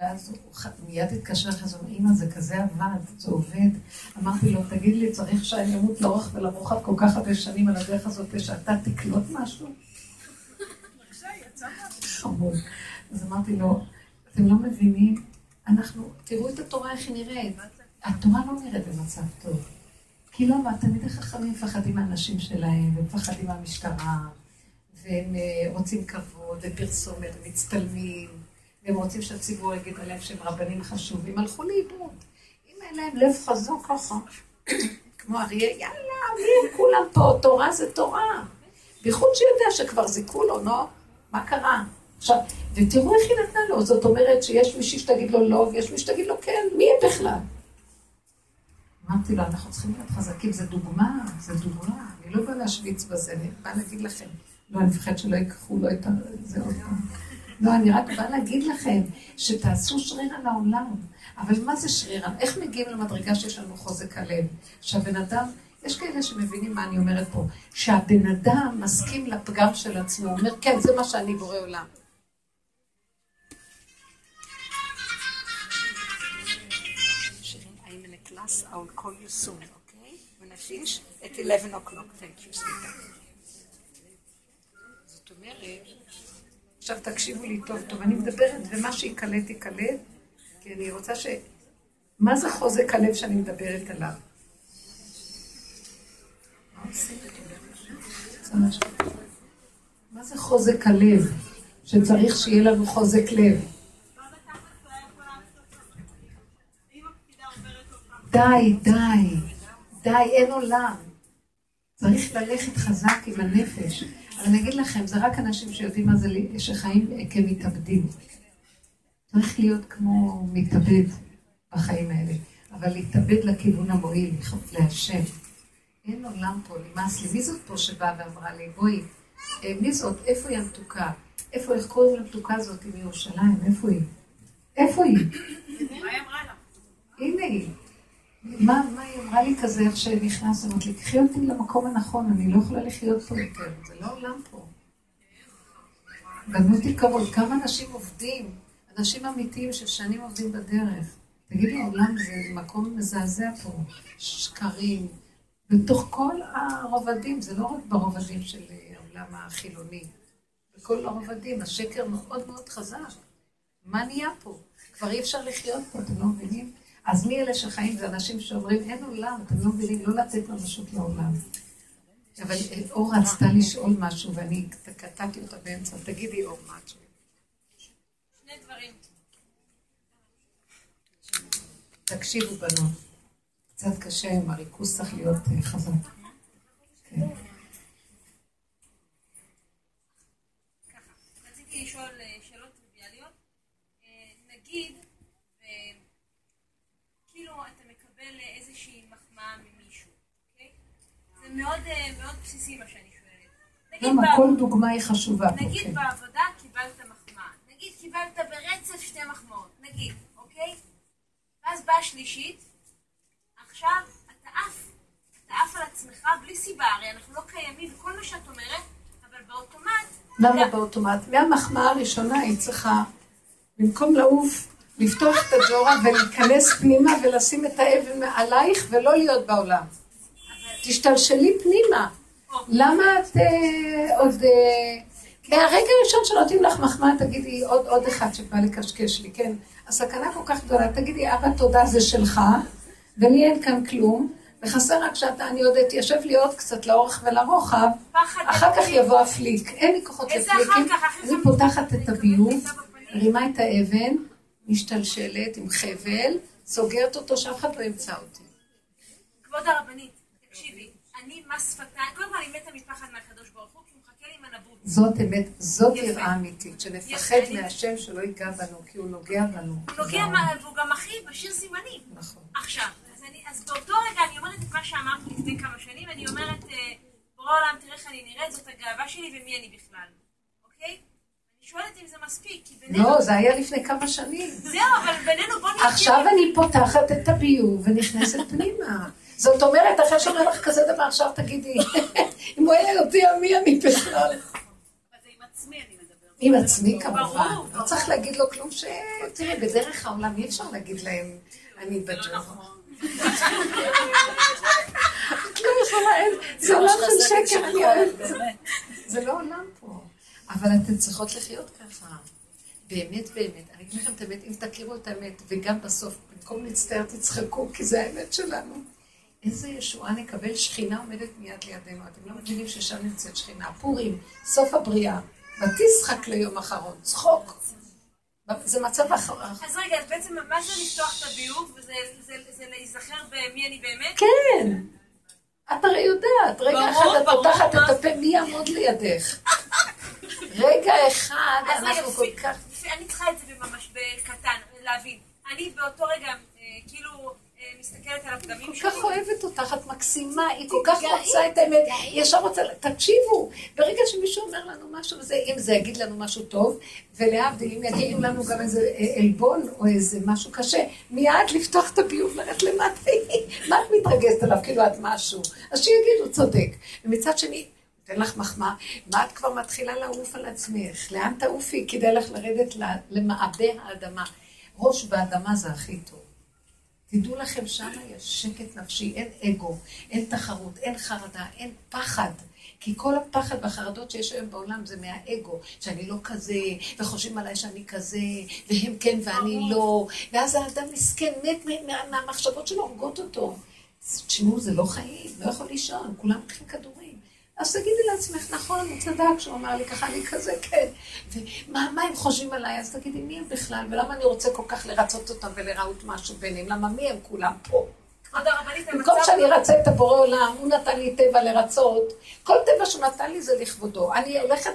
ואז הוא מיד התקשר זה, אמא, זה כזה עבד, זה עובד. אמרתי לו, תגיד לי, צריך שאני אמות לאורך ולרוחב כל כך הרבה שנים על הדרך הזאת, ושאתה תקלוט משהו? אז אמרתי לו, אתם לא מבינים, אנחנו, תראו את התורה איך היא נראית. התורה לא נראית במצב טוב. כי למה? תלמידי חכמים מפחדים מהאנשים שלהם, ומפחדים מהמשטרה, והם אה, רוצים כבוד, ופרסומת, ומצטלמים, והם רוצים שהציבור יגיד עליהם שהם רבנים חשובים, הלכו לאיבוד. אם אין להם לב חזוק ככה, כמו אריה, יאללה, הם כולם פה? תורה זה תורה. בייחוד שיודע שכבר זיכו לו, נו, מה קרה? עכשיו, ותראו איך היא נתנה לו, זאת אומרת שיש מישהי שתגיד לו לא, ויש מישהי שתגיד לו כן, מי הם בכלל? אמרתי לו, אנחנו צריכים להיות חזקים, זה דוגמה, זה דוגמה. אני לא באה להשוויץ בזה, אני באה להגיד לכם. לא, אני מפחד שלא ייקחו לו את זה עוד פעם. לא, אני רק באה להגיד לכם, שתעשו שריר על העולם. אבל מה זה שריר? איך מגיעים למדרגה שיש לנו חוזק הלב? שהבן אדם, יש כאלה שמבינים מה אני אומרת פה, שהבן אדם מסכים לפגם של עצמו, הוא אומר, כן, זה מה שאני בורא עולם. I will call you soon, okay? When I finish at 11 o'clock. Thank you, sweetheart. זאת אומרת, עכשיו תקשיבו לי טוב טוב, אני מדברת ומה שיקלט יקלט, כי אני רוצה ש... מה זה חוזק הלב שאני מדברת עליו? מה זה חוזק הלב? שצריך שיהיה לנו חוזק לב. די, די, די, אין עולם. צריך ללכת חזק עם הנפש. אני אגיד לכם, זה רק אנשים שיודעים מה זה, שחיים כמתאבדים. צריך להיות כמו מתאבד בחיים האלה, אבל להתאבד לכיוון המועיל, להשם. אין עולם פה, נמאס לי. מי זאת פה שבאה ואמרה לי, בואי, אה, מי זאת? איפה היא המתוקה? איפה, איך קוראים למתוקה הזאת מירושלים? איפה היא? איפה היא? מה היא אמרה לה? הנה היא. מה, מה היא אמרה לי כזה, איך שנכנס, אמרת לי, קחי אותי למקום הנכון, אני לא יכולה לחיות פה יותר, זה לא עולם פה. בנות יקרות, כמה אנשים עובדים, אנשים אמיתיים ששנים עובדים בדרך. תגידי, העולם זה מקום מזעזע פה, שקרים, בתוך כל הרובדים, זה לא רק ברובדים של העולם החילוני, בכל הרובדים, השקר מאוד מאוד חזק. מה נהיה פה? כבר אי אפשר לחיות פה, אתם לא מבינים? אז מי אלה שחיים? זה אנשים שאומרים, אין עולם, אתם לא מבינים, לא לתת ממשות לעולם. אבל אור רצתה לשאול משהו, ואני קטעתי אותה באמצע. תגידי, אור, שואלת? שני דברים. תקשיבו, בנות. קצת קשה עם הריכוז צריך להיות אה, חזק. כן. רציתי לשאול אה, שאלות טריוויאליות. אה, נגיד, ו- כאילו אתה מקבל איזושהי מחמאה ממישהו, אוקיי? זה מאוד אה, מאוד בסיסי מה שאני שואלת. נגיד למה? בעב- כל דוגמה היא חשובה נגיד כן. בעבודה קיבלת מחמאה. נגיד קיבלת ברצף שתי מחמאות. נגיד, אוקיי? ואז באה שלישית, עכשיו אתה עף. אתה עף על עצמך בלי סיבה, הרי אנחנו לא קיימים, וכל מה שאת אומרת, אבל באוטומט... למה באוטומט? מהמחמאה הראשונה היא צריכה, במקום לעוף, לפתוח את הג'ורה ולהיכנס פנימה ולשים את האבן עלייך ולא להיות בעולם. תשתלשלי פנימה. למה את אה, עוד... אה, מהרגע הראשון שנותנים לך מחמאה, תגידי עוד, עוד אחד שבא לקשקש לי, כן? הסכנה כל כך גדולה, תגידי, אבא, תודה, זה שלך, ולי אין כאן כלום, וחסר רק שאתה, אני עוד אתיישב לי עוד קצת לאורך ולרוחב, אחר כך. יבוא הפליק. אין לי כוחות לפליקים. אני פותחת את הביוב. מרימה את האבן, משתלשלת עם חבל, סוגרת אותו, שאף אחד לא ימצא אותי. כבוד הרבנית, מס שפתיים, קודם כל אני מתה מפחד מהקדוש ברוך הוא, כי הוא מחכה לי עם הנבוט. זאת אמת, זאת. יראה אמיתית, שנפחד מהשם שלא ייגע בנו, כי הוא נוגע בנו. הוא נוגע. מה- והוא גם אחי בשיר סימנים. נכון. עכשיו, אז, באותו רגע אני אומרת את מה שאמרתי לפני כמה שנים, אני אומרת, אה, בורא עולם, תראה איך אני נראית, זאת הגאווה שלי ומי אני בכלל, אוקיי? אני שואלת אם זה מספיק, כי בינינו... לא, זה היה לפני כמה שנים. זהו, אבל בינינו בוא נהיה... עכשיו אני פותחת את הביוב ונכנסת פנימה. זאת אומרת, אחרי שאומר לך כזה דבר, עכשיו תגידי, אם הוא היה יודע מי אני בכלל. עם עצמי אני מדברת. עם עצמי כמובן. לא. צריך להגיד לו כלום ש... תראי, בדרך העולם אי אפשר להגיד להם, אני זה לא. נכון. את לא יכולה, זה עולם של שקר, אני אוהבת. זה לא עולם פה. אבל אתן צריכות לחיות ככה. באמת, באמת. אני אגיד לכם את האמת, אם תכירו את האמת, וגם בסוף, במקום להצטער, תצחקו, כי זה האמת שלנו. איזה ישועה נקבל, שכינה עומדת מיד לידינו. אתם לא מבינים ששם נמצאת שכינה. פורים, סוף הבריאה. ותשחק ליום אחרון. צחוק. זה מצב אחר. אז רגע, אז בעצם מה זה לפתוח את הביוב? זה, להיזכר במי אני באמת? כן. את הרי יודעת, רגע אחד את פותחת? את הפה, מי יעמוד לידך? רגע אחד, אנחנו כל כך... אני צריכה את זה ממש בקטן, להבין. אני באותו רגע, אה, כאילו, מסתכלת על הפגמים כל. כך אוהבת אותך, את מקסימה, היא כל כך רוצה את האמת, היא ישר רוצה, תקשיבו, ברגע שמישהו אומר לנו משהו, אם זה יגיד לנו משהו טוב, ולהבדיל, אם יגיד לנו גם איזה אה, עלבון או איזה משהו קשה, מיד לפתוח את הביוב, לרדת למטה, מה את מתרגזת עליו, כאילו את משהו, אז שיגיד, הוא צודק. ומצד שני, אתן לך מחמאה, מה את כבר מתחילה לעוף על עצמך? לאן תעופי? כדאי לך לרדת למעבה האדמה. ראש באדמה זה הכי טוב. תדעו לכם, שם יש שקט נפשי, אין אגו, אין תחרות, אין חרדה, אין פחד. כי כל הפחד והחרדות שיש היום בעולם זה מהאגו, שאני לא כזה, וחושבים עליי שאני כזה, והם כן ואני לא, ואז האדם מסכן, מת מה- מה- מהמחשבות שלו, הורגות אותו. תשמעו, זה לא חיים, לא יכול לישון, כולם לוקחים כדורים. אז תגידי לעצמך, נכון, הוא צדק שהוא אמר לי ככה, אני כזה, כן. ומה מה הם חושבים עליי? אז תגידי, מי הם בכלל? ולמה אני רוצה כל כך לרצות אותם ולראות משהו ביניהם? למה מי הם כולם פה? במקום. שאני ארצה את הבורא עולם, הוא נתן לי טבע לרצות. כל טבע שהוא נתן לי זה לכבודו. אני הולכת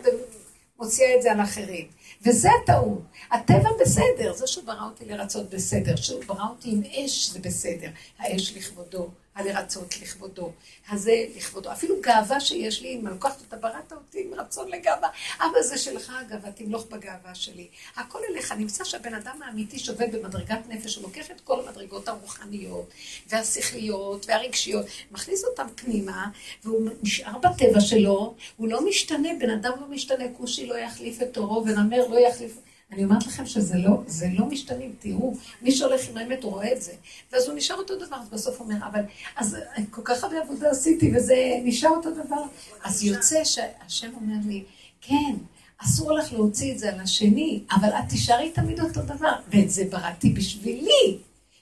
ומוציאה את זה על אחרים. וזה הטעות. הטבע בסדר, זה שהוא ברא אותי לרצות בסדר, שהוא ברא אותי עם אש זה בסדר, האש לכבודו, הלרצות לכבודו, הזה לכבודו. אפילו גאווה שיש לי, אם אני לוקחת אותה, בראת אותי עם רצון לגאווה. אבא זה שלך הגאווה, תמלוך בגאווה שלי. הכל אליך. נמצא שהבן אדם האמיתי שווה במדרגת נפש, הוא לוקח את כל המדרגות הרוחניות, והשכליות, והרגשיות, מכניס אותם פנימה, והוא נשאר בטבע שלו, הוא לא משתנה, בן אדם לא משתנה, כושי לא יחליף את תורו, ונמר לא יחליף... אני אומרת לכם שזה לא, זה לא משתנים, תראו, מי שהולך עם האמת הוא רואה את זה. ואז הוא נשאר אותו דבר, אז בסוף אומר, אבל, אז כל כך הרבה עבודה עשיתי וזה נשאר אותו דבר. אז יוצא שהשם אומר לי, כן, אסור לך להוציא את זה על השני, אבל את תישארי תמיד אותו דבר, ואת זה בראתי בשבילי.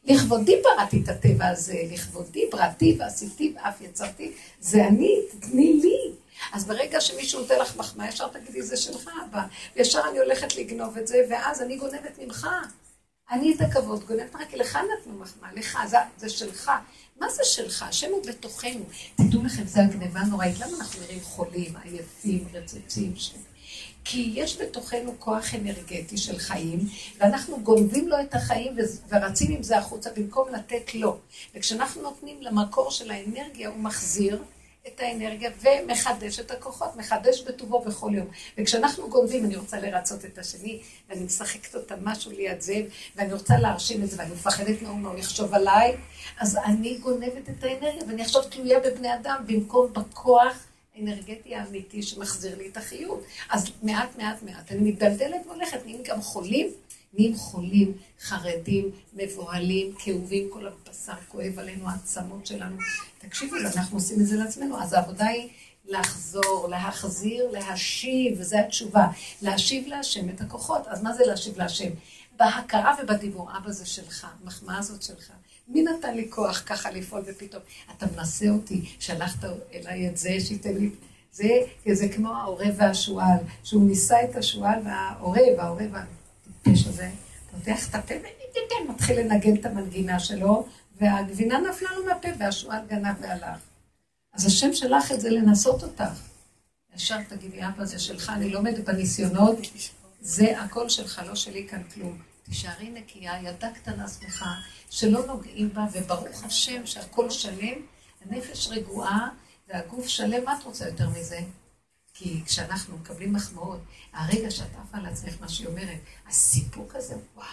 לכבודי בראתי את הטבע הזה, לכבודי בראתי ועשיתי ואף יצרתי, זה אני, תתני לי. אז ברגע שמישהו נותן לך מחמאה, ישר תגידי, זה שלך, אבא. וישר אני הולכת לגנוב את זה, ואז אני גונבת ממך. אני את הכבוד גונבת רק לך נתנו מחמאה, לך, זה, זה שלך. מה זה שלך? השם הוא בתוכנו. תדעו לכם, זה הגניבה הנוראית. למה אנחנו נראים חולים, עייפים, רצוצים? ש... כי יש בתוכנו כוח אנרגטי של חיים, ואנחנו גונבים לו את החיים ורצים עם זה החוצה במקום לתת לו. וכשאנחנו נותנים למקור של האנרגיה, הוא מחזיר, את האנרגיה ומחדש את הכוחות, מחדש בטובו בכל יום. וכשאנחנו גונבים, אני רוצה לרצות את השני, ואני משחקת אותה משהו ליד זה, ואני רוצה להרשים את זה, ואני מפחדת מה הוא יחשוב עליי, אז אני גונבת את האנרגיה, ואני עכשיו תלויה בבני אדם, במקום בכוח האנרגטי האמיתי שמחזיר לי את החיות. אז מעט, מעט, מעט, אני מתדלדלת והולכת, נהיים גם חולים. נהיים חולים, חרדים, מבוהלים, כאובים, כל הבשר כואב עלינו, העצמות שלנו. תקשיבו, אנחנו עושים את זה לעצמנו, אז העבודה היא לחזור, להחזיר, להשיב, וזו התשובה. להשיב להשם את הכוחות. אז מה זה להשיב להשם? בהכרה ובדיבור, אבא זה שלך, המחמאה הזאת שלך. מי נתן לי כוח ככה לפעול ופתאום, אתה מנסה אותי, שלחת אליי את זה, שייתן לי... זה, זה כמו העורב והשועל, שהוא ניסה את השועל והעורב, העורב הטיפש הזה, פותח את הפה ומתחיל לנגן את המנגינה שלו, והגבינה נפלה לו מהפה והשועל גנב והלך. אז השם שלח את זה לנסות אותך. ישר תגידי, אבא, זה שלך, אני עומדת בניסיונות, זה הכל שלך, לא שלי כאן כלום. תישארי נקייה, ילדה קטנה שמחה, שלא נוגעים בה, וברוך השם שהכל שלם, הנפש רגועה והגוף שלם, מה את רוצה יותר מזה? כי כשאנחנו מקבלים מחמאות, הרגע שאת עפה על עצמך, מה שהיא אומרת, הסיפוק הזה, וואו,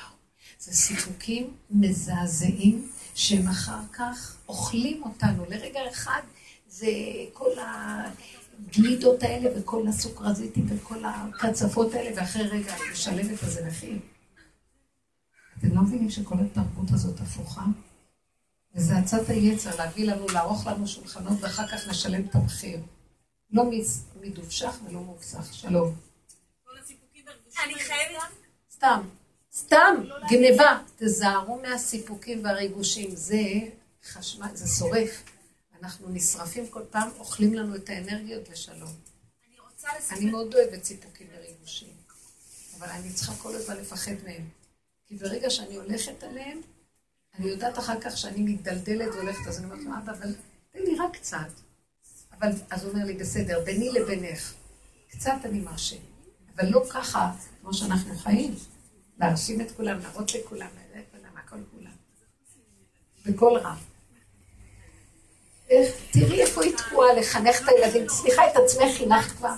זה סיפוקים מזעזעים, שהם אחר כך אוכלים אותנו. לרגע אחד זה כל הגלידות האלה וכל הסוכרזיתים וכל הקצפות האלה, ואחרי רגע את משלמת על זה מחיר. אתם לא מבינים שכל התרבות הזאת הפוכה? וזה עצת היצר להביא לנו, לערוך לנו שולחנות ואחר כך נשלם את המחיר. לא מדובשך ולא מובסך. שלום. אני חייבת... סתם. סתם, גניבה. תזהרו מהסיפוקים והריגושים. זה חשמל, זה שורף. אנחנו נשרפים כל פעם, אוכלים לנו את האנרגיות לשלום. אני מאוד אוהבת סיפוקים וריגושים, אבל אני צריכה כל הזמן לפחד מהם. כי ברגע שאני הולכת עליהם, אני יודעת אחר כך שאני מתדלדלת והולכת, אז אני אומרת לו, אבא, אבל תן לי רק קצת. אבל, אז הוא אומר לי, בסדר, ביני לבינך, קצת אני מרשה. אבל לא ככה, כמו שאנחנו חיים. להרשים את כולם, להראות לכולם, לכולם, הכל כולם. בקול רם. תראי איפה היא תקועה לחנך את הילדים. סליחה, את עצמך חינכת כבר.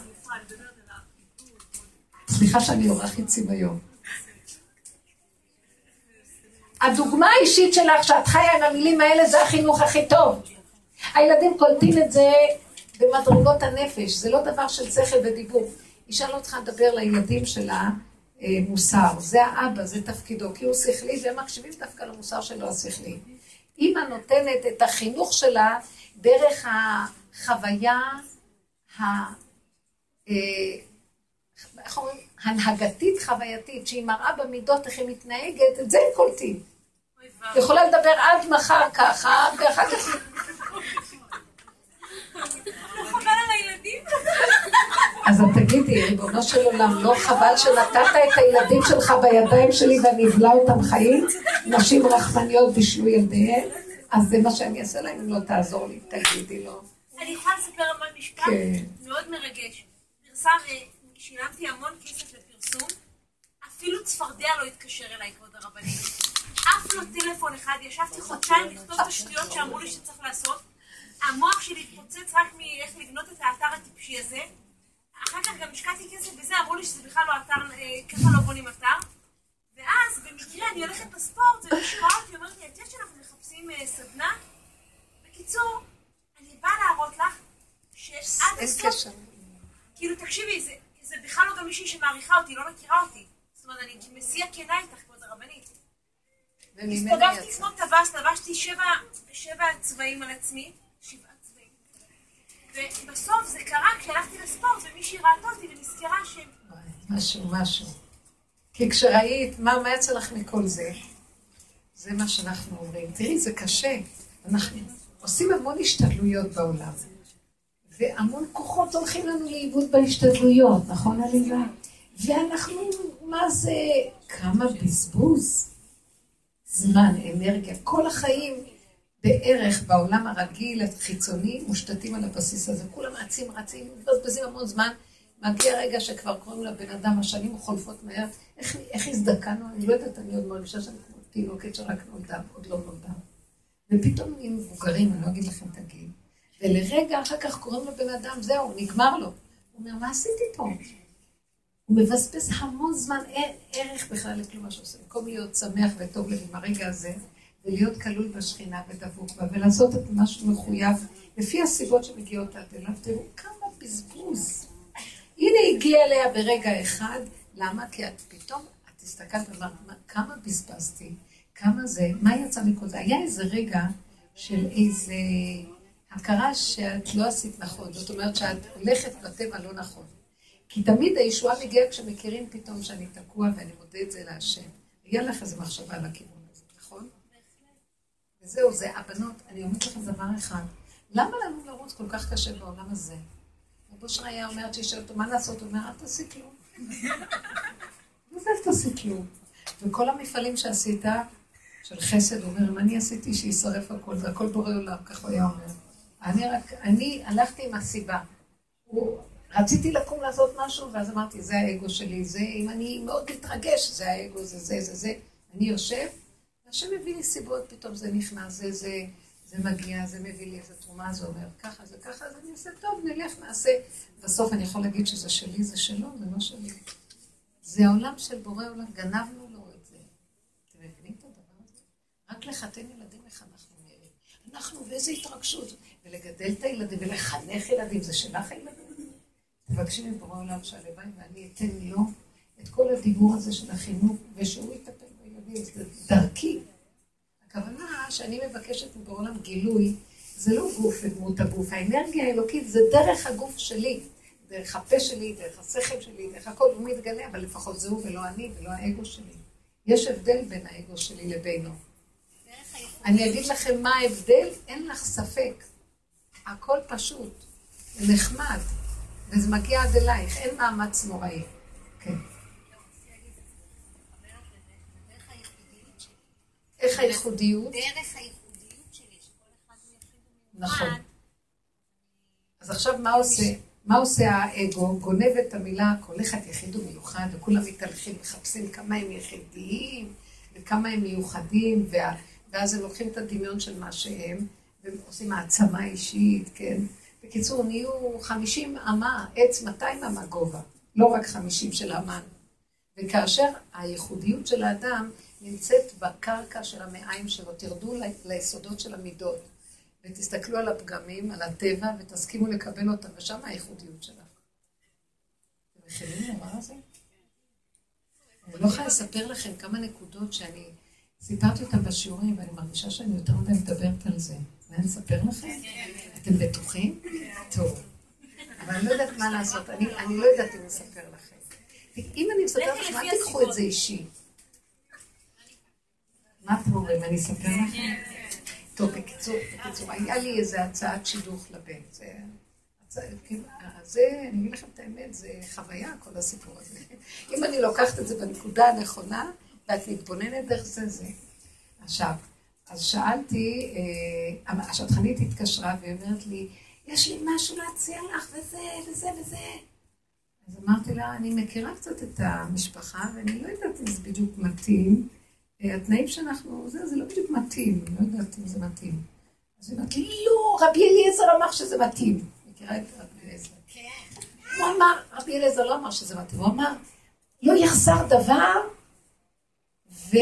סליחה שאני אורח חיצים היום. הדוגמה האישית שלך, שאת חיה עם המילים האלה, זה החינוך הכי טוב. הילדים קולטים את זה במדרגות הנפש, זה לא דבר של שכל ודיבור. אישה לא צריכה לדבר לילדים שלה אה, מוסר, זה האבא, זה תפקידו, כי הוא שכלי, והם מקשיבים דווקא למוסר שלו השכלי. אימא נותנת את החינוך שלה דרך החוויה ה... אה, איך אומרים? הנהגתית חווייתית, שהיא מראה במידות איך היא מתנהגת, את זה הם קולטים. יכולה לדבר עד מחר ככה, ואחר כך... אז את תגידי, ריבונו של עולם, לא חבל שנתת את הילדים שלך בידיים שלי ואני אבלע אותם חיים? נשים רחמניות בישלו ילדיהן? אז זה מה שאני אעשה להם אם לא תעזור לי, תגידי לו. אני יכולה לספר על משפט כן. מאוד מרגש. פרסם, שילמתי המון כסף לפרסום, אפילו צפרדע לא התקשר אליי, כבוד הרבנית. אף לא טלפון אחד, ישבתי חודשיים לכתוב את השטויות שאמרו לי שצריך לעשות. המוח שלי התפוצץ רק מאיך לבנות את האתר הטיפשי הזה. אחר כך גם השקעתי כסף בזה, אמרו לי שזה בכלל לא אתר, אה, ככה לא בונים אתר. ואז במקרה אני הולכת לספורט, ומישהו ראה אותי, אומרת לי, את יודעת שאנחנו מחפשים אה, סדנה? בקיצור, אני באה להראות לך שעד הסוף. כאילו תקשיבי, זה, זה בכלל לא גם מישהי שמעריכה אותי, לא מכירה אותי. זאת אומרת, אני מסיע כנה איתך, כבוד הרבנית. הסתובבתי. כמו טווס, לבשתי שבע, צבעים על עצמי. ובסוף זה קרה כשהלכתי לספורט, ומישהי ראתה אותי ונזכרה ש... משהו, משהו. כי כשראית, מה, מה יצא לך מכל זה? זה מה שאנחנו אומרים. תראי, זה קשה. אנחנו עושים המון השתדלויות בעולם. והמון כוחות הולכים לנו לאיבוד בהשתדלויות, נכון עליזה? ואנחנו, מה זה, כמה בזבוז. זמן, אנרגיה, כל החיים בערך בעולם הרגיל, החיצוני, מושתתים על הבסיס הזה. כולם רצים, רצים, מבזבזים המון זמן. מגיע רגע שכבר קוראים לבן אדם, השנים חולפות מהר. איך, איך הזדקנו? אני לא יודעת, אני עוד מרגישה שאני כמו תינוקת שרק נולדה, עוד לא נולדה. ופתאום נהיים מבוגרים, אני לא אגיד לכם את הגיל. ולרגע אחר כך קוראים לבן אדם, זהו, נגמר לו. הוא אומר, מה עשיתי פה? הוא מבזבז המון זמן, אין ערך בכלל לכלום מה שעושה. במקום להיות שמח וטוב לב עם הרגע הזה, ולהיות כלול בשכינה ודבוק בה, ולעשות את מה שמחויב, לפי הסיבות שמגיעות עד אליו, תראו כמה בזבוז. הנה הגיע אליה ברגע אחד, למה? כי את פתאום, את הסתכלת ואמרת, "מה- כמה בזבזתי, כמה זה, מה יצא מכל זה? היה איזה רגע של איזה הכרה שאת לא עשית נכון, זאת אומרת שאת הולכת בטבע לא נכון. כי תמיד הישועה מגיעה כשמכירים פתאום שאני תקוע ואני מודה את זה להשם. יהיה לך איזו מחשבה על הכיוון? וזהו, זה הבנות, אני אומרת לכם דבר אחד, למה לנו לרוץ כל כך קשה בעולם הזה? רבו אושר היה אומר, תשאל אותו, מה לעשות? הוא אומר, אל תעשי כלום. מה זה אל תעשי כלום? וכל המפעלים שעשית, של חסד, הוא אומר, אם אני עשיתי שישרף הכל, זה הכל בורא עולם, כך הוא היה אומר. אני רק, אני הלכתי עם הסיבה. הוא, רציתי לקום לעשות משהו, ואז אמרתי, זה האגו שלי, זה, אם אני מאוד מתרגש, זה האגו, זה זה, זה זה. אני יושב, והשם מביא לי סיבות, פתאום זה נכנס, זה זה, זה מגיע, זה מביא לי איזה תרומה, זה אומר, ככה, זה ככה, אז אני אעשה טוב, נלך, נעשה. בסוף אני יכול להגיד שזה שלי, זה שלו, זה לא שלי. זה העולם של בורא עולם, גנבנו לו את זה. אתם מבינים את הדבר הזה? רק לחתן ילדים, איך אנחנו נראים. אנחנו, ואיזו התרגשות. ולגדל את הילדים ולחנך ילדים, זה שלך הילדים? תבקשי מבורא עולם שהלוואי ואני אתן לו את כל הדיבור הזה של החינוך, ושהוא יטפל דרכי. הכוונה שאני מבקשת מבורא עולם גילוי, זה לא גוף ודמות הגוף, האנרגיה האלוקית זה דרך הגוף שלי, דרך הפה שלי, דרך השכל שלי, דרך הכל, הוא מתגלה, אבל לפחות זה הוא ולא אני ולא האגו שלי. יש הבדל בין האגו שלי לבינו. אני אגיד לכם מה ההבדל, אין לך ספק. הכל פשוט, נחמד, וזה מגיע עד אלייך, אין מאמץ נוראי. כן. דרך הייחודיות שלי. איך הייחודיות? דרך הייחודיות שלי, שכל אחד הוא יחיד נכון. ומיוחד. אז עכשיו מה עושה? מה עושה האגו? גונב את המילה כל אחד יחיד ומיוחד, וכולם מתהלכים, מחפשים כמה הם יחידיים, וכמה הם מיוחדים, וה... ואז הם לוקחים את הדמיון של מה שהם, ועושים העצמה אישית, כן? בקיצור, נהיו 50 אמה, עץ 200 אמה גובה, לא רק 50 של אמן. וכאשר הייחודיות של האדם נמצאת בקרקע של המעיים שלו, תרדו ליסודות של המידות, ותסתכלו על הפגמים, על הטבע, ותסכימו לקבל אותם, ושם הייחודיות שלך. אתם מכירים לדבר הזה? אני לא יכולה לספר לכם כמה נקודות שאני סיפרתי אותן בשיעורים, ואני מרגישה שאני יותר מדי מדברת על זה. ואני אספר לכם? אתם בטוחים? טוב. אבל אני לא יודעת מה לעשות, אני, אני לא יודעת אם אספר לכם. אם אני מספר לכם, אל תיקחו. את זה אישי. מה אתם אומרים? אני אספר לכם? טוב, בקיצור, בקיצור, היה לי איזו הצעת שידוך לבן. כאילו, זה, אני אגיד לכם את האמת, זה חוויה, כל הסיפור הזה. אם אני לוקחת את זה בנקודה הנכונה, ואת מתבוננת דרך זה, זה. עכשיו, אז שאלתי, אה, השטחנית התקשרה והיא אומרת לי, יש לי משהו להציע לך, וזה, וזה, וזה. אז אמרתי לה, אני מכירה קצת את המשפחה, ואני לא יודעת אם זה בדיוק מתאים. אה, התנאים שאנחנו, זה, זה לא בדיוק מתאים, לא יודעת אם זה מתאים. אז היא אמרת לי, לא, רבי אליעזר אמר שזה מתאים. מכירה את רבי אליעזר? כן. הוא אמר, רבי אליעזר לא אמר שזה מתאים, הוא אמר, לא יחסר דבר, ו...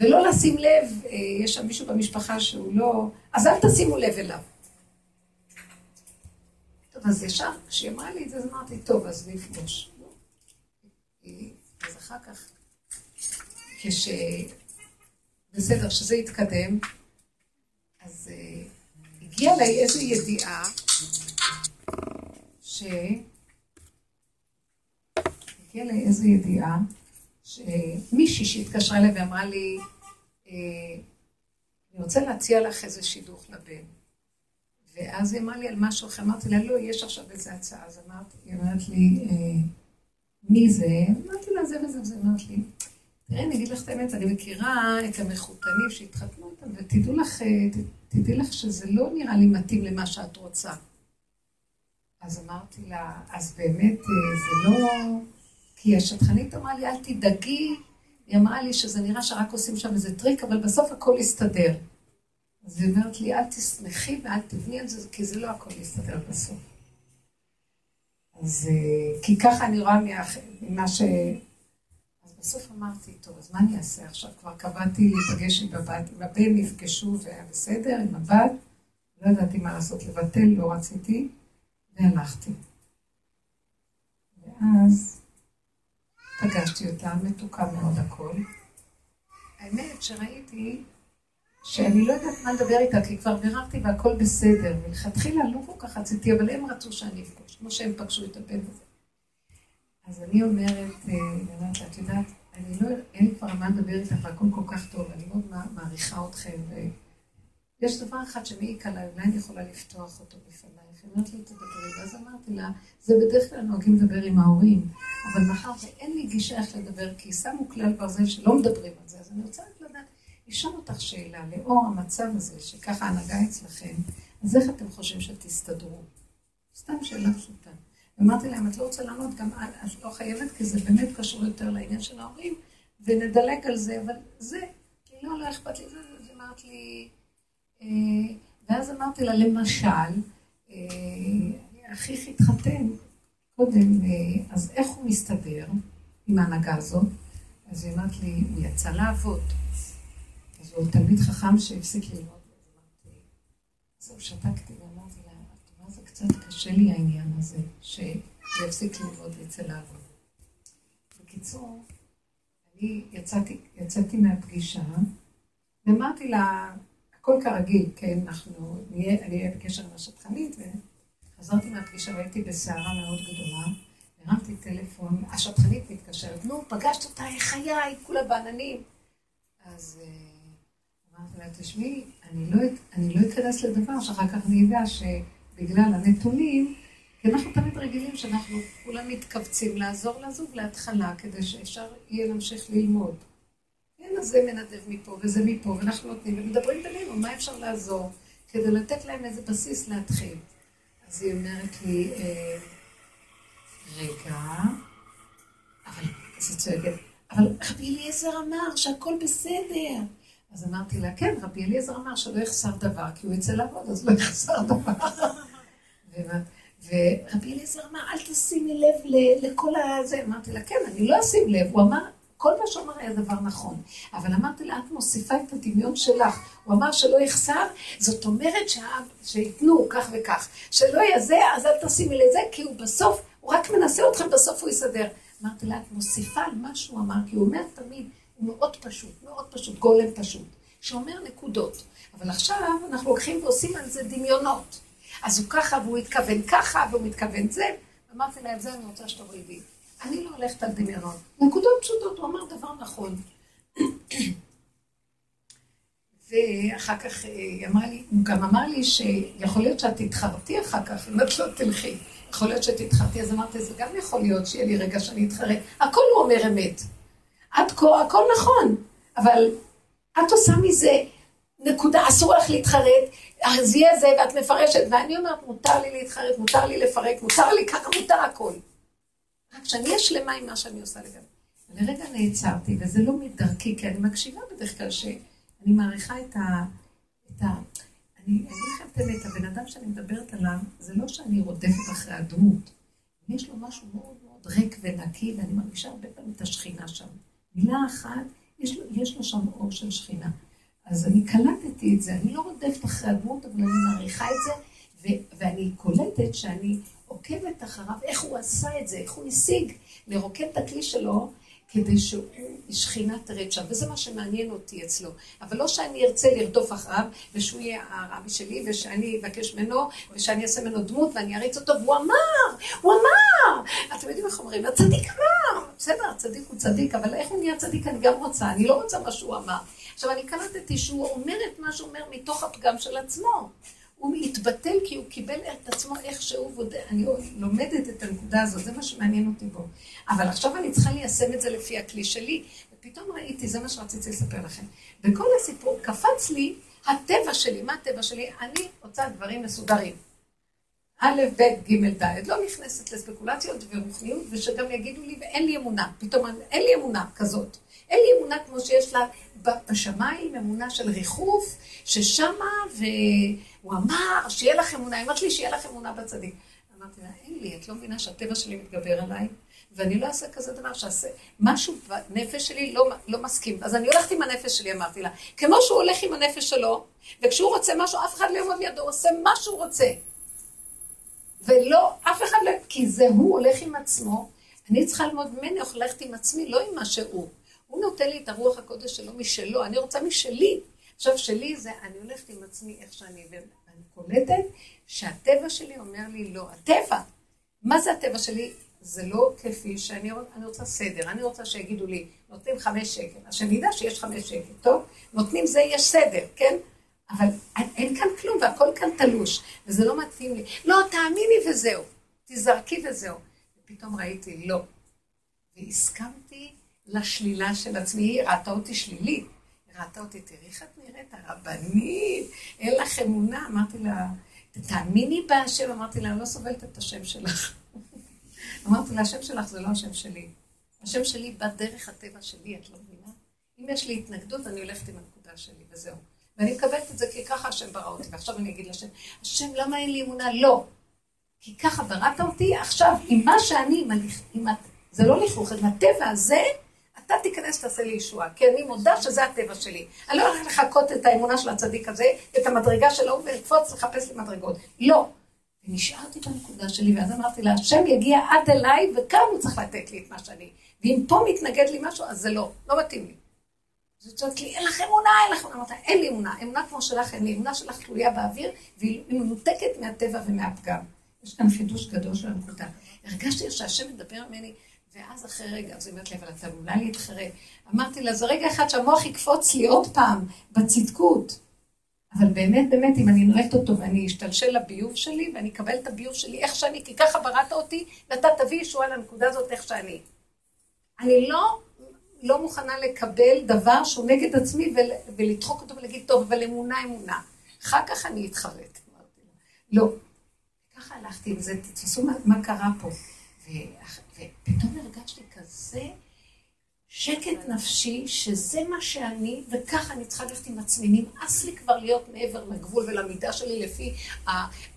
ולא לשים לב, אה, יש שם מישהו במשפחה שהוא לא, אז אל תשימו לב אליו. טוב, אז ישר, כשהיא אמרה לי את זה, אז אמרתי, טוב, אז נפגוש. אז אחר כך, כש... בסדר, שזה יתקדם, אז uh, הגיעה אליי איזו ידיעה, ש... הגיעה אליי איזו ידיעה, שמישהי שהתקשרה אליי ואמרה לי, אה, אני רוצה להציע לך איזה שידוך לבן. ואז היא אמרה לי על משהו אחר, אמרתי לה, לא, יש עכשיו איזה הצעה. אז אמרתי, היא אומרת לי, אה, מי זה? אמרתי לה, זה וזה וזה. אמרת לי, תראי, אני אגיד לך את האמת, אני מכירה את המחותנים שהתחתנו איתם, ותדעו לך, אה, תדעי לך שזה לא נראה לי מתאים למה שאת רוצה. אז אמרתי לה, אז באמת זה לא... כי השטחנית אמרה לי, אל תדאגי, היא אמרה לי שזה נראה שרק עושים שם איזה טריק, אבל בסוף הכל יסתדר. אז היא אומרת לי, אל תשמחי ואל תבני על זה, כי זה לא הכל יסתדר בסוף. אז אה, כי ככה אני רואה ממה ש... בסוף אמרתי, טוב, אז מה אני אעשה עכשיו? כבר קבעתי להיפגש עם הבת, עם הבן נפגשו והיה בסדר, עם הבת, לא ידעתי מה לעשות, לבטל, לא רציתי, והלכתי. ואז פגשתי אותה, מתוקה מאוד הכל. האמת שראיתי שאני לא יודעת מה לדבר איתה, כי כבר ביררתי והכל בסדר. מלכתחילה לא כל כך רציתי, אבל הם רצו שאני אפגוש, כמו שהם פגשו את הבן הזה. אז אני אומרת, אומרת לה, את יודעת, אני לא, אין לי כבר מה לדבר איתך, והכל כל כך טוב, אני מאוד מעריכה אתכם, ויש דבר אחד שמעיק עליי, אולי אני יכולה לפתוח אותו בפניי. היא אומרת לי, תדברי, ואז אמרתי לה, זה בדרך כלל נוהגים לדבר עם ההורים, אבל מאחר שאין לי גישה איך לדבר, כי שמו כלל ברזל שלא מדברים על זה, אז אני רוצה רק לדעת, לשאול אותך שאלה, לאור המצב הזה, שככה הנהגה אצלכם, אז איך אתם חושבים שתסתדרו? סתם שאלה פשוטה. אמרתי להם, את לא רוצה לענות, גם את לא חייבת, כי זה באמת קשור יותר לעניין של ההורים, ונדלג על זה, אבל זה, כי לא, לא אכפת לי, זה, אמרת לי, אה, ואז אמרתי לה, למשל, אחיך התחתן קודם, אז איך הוא מסתדר עם ההנהגה הזאת? אז היא אמרת לי, הוא יצא לעבוד. אז הוא תלמיד חכם שהפסיק ללמוד. זהו, שתקתי ואמרתי לה, מה זה קצת קשה לי העניין הזה, שהוא יפסיק ללמוד ויצא לעבוד. בקיצור, אני יצאתי, יצאתי מהפגישה, ואמרתי לה, הכל כרגיל, כן, אנחנו נהיה, אני אהיה בקשר עם השטחנית, וחזרתי מהפגישה והייתי בסערה מאוד גדולה, הרמתי טלפון, השטחנית מתקשרת, נו, פגשת אותה, איך חיי, כולה בעננים. אז uh, אמרתי לה, תשמעי, לא, אני לא אכנס לדבר שאחר כך אני אדע שבגלל הנתונים, כי אנחנו תמיד רגילים שאנחנו כולם מתכווצים לעזור לזוג להתחלה, כדי שאפשר יהיה להמשיך ללמוד. כן, אז זה מנדב מפה וזה מפה, ואנחנו נותנים ומדברים בינינו, מה אפשר לעזור? כדי לתת להם איזה בסיס להתחיל. אז היא אומרת לי, אה, רגע, אבל, אז היא צועקת, אבל רבי אליעזר אמר שהכל בסדר. אז אמרתי לה, כן, רבי אליעזר אמר שלא יחסר דבר, כי הוא יצא לעבוד, אז לא יחסר דבר. ורבי אליעזר אמר, אל תשימי לב לכל הזה. אמרתי לה, כן, אני לא אשים לב. הוא אמר, כל מה שהוא היה דבר נכון. אבל אמרתי לה, את מוסיפה את הדמיון שלך. הוא אמר שלא יחסר, זאת אומרת שייתנו כך וכך. שלא יהיה זה, אז אל תשימי לזה, כי הוא בסוף, הוא רק מנסה אתכם, בסוף הוא יסדר. אמרתי לה, את מוסיפה על מה שהוא אמר, כי הוא אומר תמיד, מאוד פשוט, מאוד פשוט, גולם פשוט, שאומר נקודות. אבל עכשיו אנחנו לוקחים ועושים על זה דמיונות. אז הוא ככה, והוא התכוון ככה, והוא מתכוון זה. אמרתי לה, את זה אני רוצה שתורידי. אני לא הולכת על דמיונות. נקודות פשוטות, הוא אמר דבר נכון. ואחר כך אה, היא אמרה לי, הוא גם אמר לי שיכול להיות שאת תתחרתי אחר כך, אם את לא תלכי. יכול להיות שתתחרתי, אז אמרתי, זה גם יכול להיות שיהיה לי רגע שאני אתחרט. הכל הוא אומר אמת. עד כה, הכל נכון, אבל את עושה מזה נקודה, אסור לך להתחרט, אז יהיה זה, ואת מפרשת, ואני אומרת, מותר לי להתחרט, מותר לי לפרק, מותר לי ככה, מותר הכל. רק שאני אהיה שלמה עם מה שאני עושה לגמרי. לרגע נעצרתי, וזה לא מדרכי, כי אני מקשיבה בדרך כלל שאני מעריכה את ה... את ה... אני אגיד לכם את האמת, הבן אדם שאני מדברת עליו, זה לא שאני רודפת אחרי הדמות. יש לו משהו מאוד מאוד ריק ונקי, ואני מרגישה הרבה פעמים את השכינה שם. מילה אחת, יש לו, יש לו שם אור של שכינה. אז אני קלטתי את זה, אני לא רודפת אחרי הדמות, אבל אני מעריכה את זה, ו- ואני קולטת שאני עוקבת אחריו, איך הוא עשה את זה, איך הוא השיג לרוקן את הכלי שלו, כדי שהוא, שכינה תרד שם, וזה מה שמעניין אותי אצלו. אבל לא שאני ארצה לרדוף אחריו, ושהוא יהיה הרבי שלי, ושאני אבקש ממנו, ושאני אעשה ממנו דמות, ואני אריץ אותו, והוא אמר, הוא אמר! אתם יודעים איך אומרים? הצדיק אמר! בסדר, הצדיק הוא צדיק, אבל איך הוא נהיה צדיק? אני גם רוצה, אני לא רוצה מה שהוא אמר. עכשיו, אני קלטתי שהוא אומר את מה שהוא אומר מתוך הפגם של עצמו. הוא התבטל כי הוא קיבל את עצמו איכשהו, אני לומדת את הנקודה הזאת, זה מה שמעניין אותי בו. אבל עכשיו אני צריכה ליישם את זה לפי הכלי שלי, ופתאום ראיתי, זה מה שרציתי לספר לכם. בכל הסיפור קפץ לי הטבע שלי, מה הטבע שלי? אני רוצה דברים מסודרים. א', ב', ג', ד', לא נכנסת לספקולציות ורוחניות, ושגם יגידו לי, ואין לי אמונה. פתאום אין לי אמונה כזאת. אין לי אמונה כמו שיש לה בשמיים, אמונה של ריחוף, ששמה, והוא אמר, שיהיה לך אמונה, היא אמרת לי שיהיה לך אמונה בצדיק. אמרתי לה, אין לי, את לא מבינה שהטבע שלי מתגבר עליי, ואני לא אעשה כזה דבר שעשה, משהו בנפש שלי לא, לא מסכים. אז אני הולכת עם הנפש שלי, אמרתי לה. כמו שהוא הולך עם הנפש שלו, וכשהוא רוצה משהו, אף אחד לא יעמוד לידו, הוא עושה מה שהוא רוצה. ולא, אף אחד לא, כי זה הוא הולך עם עצמו, אני צריכה ללמוד ממני, הולכת עם עצמי, לא עם מה שהוא. הוא נותן לי את הרוח הקודש שלו משלו, אני רוצה משלי. עכשיו, שלי זה, אני הולכת עם עצמי איך שאני, ואני קולטת שהטבע שלי אומר לי לא. הטבע, מה זה הטבע שלי? זה לא כפי שאני אני רוצה סדר, אני רוצה שיגידו לי, נותנים חמש שקל, אז שאני אדע שיש חמש שקל, טוב? נותנים זה, יש סדר, כן? אבל אין כאן כלום, והכל כאן תלוש, וזה לא מתאים לי. לא, תאמיני וזהו, תזרקי וזהו. ופתאום ראיתי, לא. והסכמתי לשלילה של עצמי, היא ראתה אותי שלילית. היא ראתה אותי, תראי איך את נראית, הרבנית, אין לך אמונה. אמרתי לה, תאמיני בהשם, אמרתי לה, אני לא סובלת את השם שלך. אמרתי לה, השם שלך זה לא השם שלי. השם שלי בא דרך הטבע שלי, את לא מבינה? אם יש לי התנגדות, אני הולכת עם הנקודה שלי, וזהו. ואני מקבלת את זה כי ככה השם ברא אותי. ועכשיו אני אגיד לשם, השם, למה אין לי אמונה? לא. כי ככה בראת אותי, עכשיו, עם מה שאני, עם, הליך, עם זה לא לכלוך, עם הטבע הזה, אתה תיכנס, תעשה לי ישועה, כי אני מודה שזה הטבע שלי. אני לא הולכת לחכות את האמונה של הצדיק הזה, את המדרגה שלו, ולקפוץ לחפש לי מדרגות. לא. ונשארתי בנקודה שלי, ואז אמרתי לה, השם יגיע עד אליי, וכאן הוא צריך לתת לי את מה שאני. ואם פה מתנגד לי משהו, אז זה לא, לא מתאים לי. אז היא צועקת לי, אין לך אמונה, אין לך אמונה. אמרתי, אין לי אמונה. אמונה כמו שלך, אין לי. אמונה שלך תלויה באוויר, והיא מנותקת מהטבע ומהפגם. יש כאן חידוש גדול של הנקודה. הרגשתי שהשם מדבר ממני, ואז אחרי רגע, אז היא אומרת לי, אבל אתה אולי להתחרט. אמרתי לה, זה רגע אחד שהמוח יקפוץ לי עוד פעם, בצדקות. אבל באמת, באמת, אם אני נועלת אותו ואני אשתלשל לביוב שלי, ואני אקבל את הביוב שלי איך שאני, כי ככה בראת אותי, ואתה תביא ישועה לנקודה הזאת איך שאני. אני לא, לא מוכנה לקבל דבר שהוא נגד עצמי ולדחוק אותו ולהגיד, טוב, אבל אמונה, אמונה. אחר כך אני אתחרט. לא. ככה הלכתי עם זה, תתפסו מה, מה קרה פה. ופתאום הרגשתי כזה שקט נפשי, שזה מה שאני, וככה אני צריכה ללכת עם עצמי. נמאס לי כבר להיות מעבר לגבול ולמידה שלי לפי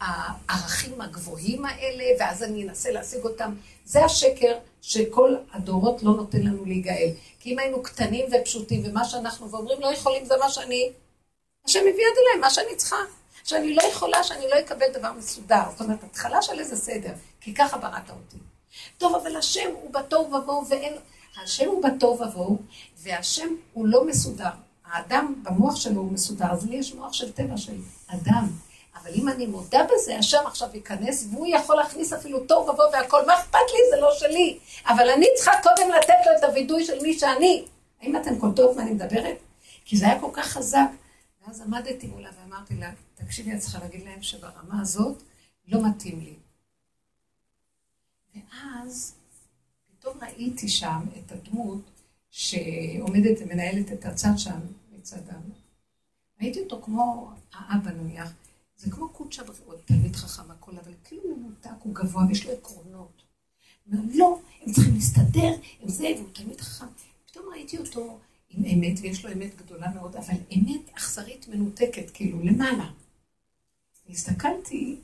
הערכים הגבוהים האלה, ואז אני אנסה להשיג אותם. זה השקר שכל הדורות לא נותן לנו להיגאל. כי אם היינו קטנים ופשוטים, ומה שאנחנו ואומרים לא יכולים, זה מה שאני... השם מביא עד אליי, מה שאני צריכה. שאני לא יכולה, שאני לא אקבל דבר מסודר. זאת אומרת, התחלה של איזה סדר, כי ככה בראת אותי. טוב, אבל השם הוא בתוהו ובוהו ואין... השם הוא בתוהו ובוהו, והשם הוא לא מסודר. האדם במוח שלו הוא מסודר, אז לי יש מוח של טבע של אדם. אבל אם אני מודה בזה, השם עכשיו ייכנס, והוא יכול להכניס אפילו תוהו ובוהו והכל. מה אכפת לי? זה לא שלי. אבל אני צריכה קודם לתת לו את הווידוי של מי שאני. האם אתן קולטות מה אני מדברת? כי זה היה כל כך חזק. ואז עמדתי מולה ואמרתי לה, תקשיבי, את צריכה להגיד להם שברמה הזאת לא מתאים לי. ואז פתאום ראיתי שם את הדמות שעומדת ומנהלת את הצד שם מצדם. ראיתי אותו כמו האבא נניח, זה כמו קודשא הוא תלמיד חכם הכל, אבל כאילו מנותק, הוא גבוה ויש לו עקרונות. אומר, לא, הם צריכים להסתדר, הם זה, והוא תלמיד חכם. פתאום ראיתי אותו עם אמת, ויש לו אמת גדולה מאוד, אבל אמת אכזרית מנותקת, כאילו, למעלה. הסתכלתי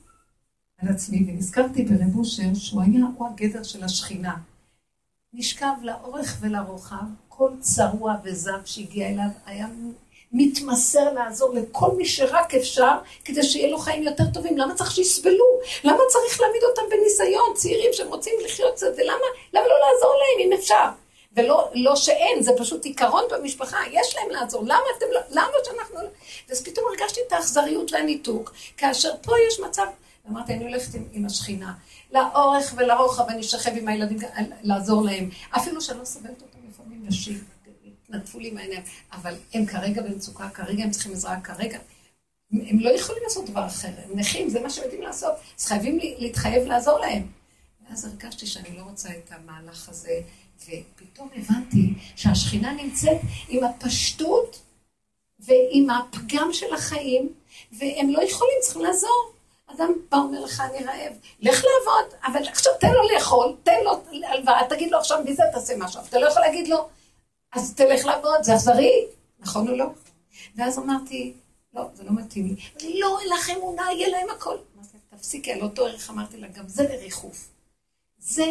על עצמי ונזכרתי ברב אושר, שהוא היה, הוא הגדר של השכינה. נשכב לאורך ולרוחב, כל צרוע וזב שהגיע אליו היה מתמסר לעזור לכל מי שרק אפשר, כדי שיהיה לו חיים יותר טובים. למה צריך שיסבלו? למה צריך להעמיד אותם בניסיון? צעירים שהם רוצים לחיות קצת, ולמה למה לא לעזור להם אם אפשר? ולא לא שאין, זה פשוט עיקרון במשפחה, יש להם לעזור. למה אתם לא, למה שאנחנו לא... ואז פתאום הרגשתי את האכזריות והניתוק, כאשר פה יש מצב, אמרתי, אני הולכת עם, עם השכינה, לאורך ולרוחב, אני אשכב עם הילדים, לעזור להם. אפילו שאני לא סובלת אותם לפעמים נשים. נטפו לי מהעיניים, אבל הם כרגע במצוקה, כרגע הם צריכים עזרה, כרגע. הם לא יכולים לעשות דבר אחר, הם נכים, זה מה שהם יודעים לעשות, אז חייבים להתחייב לעזור להם. ואז הרגשתי שאני לא רוצה את המהלך הזה, ופתאום הבנתי שהשכינה נמצאת עם הפשטות ועם הפגם של החיים, והם לא יכולים, צריכים לעזור. אדם בא אומר לך, אני רעב, לך לעבוד, אבל עכשיו תן לו לאכול, תן לו הלוואה, תגיד לו עכשיו מזה תעשה משהו, אתה לא יכול להגיד לו, אז תלך לעבוד, זה אכזרי, נכון או לא? ואז אמרתי, לא, זה לא מתאים לי. לא, אין לך אמונה, יהיה להם הכל. אמרתי, תפסיקי, על אותו ערך אמרתי לה, גם זה לריחוף. זה,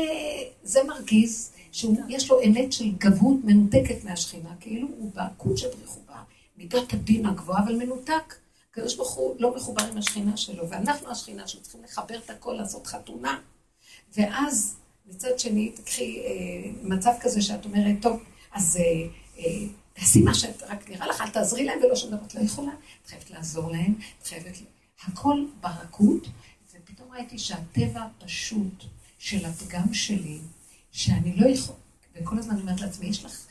זה מרגיז שיש לו אמת של גבות מנותקת מהשכינה, כאילו הוא בקודשא בריחובה, מידת הדין הגבוהה, אבל מנותק. הקדוש ברוך הוא לא מחובר עם השכינה שלו, ואנחנו השכינה שלו, צריכים לחבר את הכל, לעשות חתונה. ואז, מצד שני, תקחי אה, מצב כזה שאת אומרת, טוב, אז אה, אה, תעשי מה שאת רק נראה לך, אל תעזרי להם ולא שום דבר, את לא יכולה, את חייבת לעזור להם, את חייבת... הכל ברכות, ופתאום ראיתי שהטבע הפשוט של הפגם שלי, שאני לא יכול... וכל הזמן אומרת לעצמי, יש לך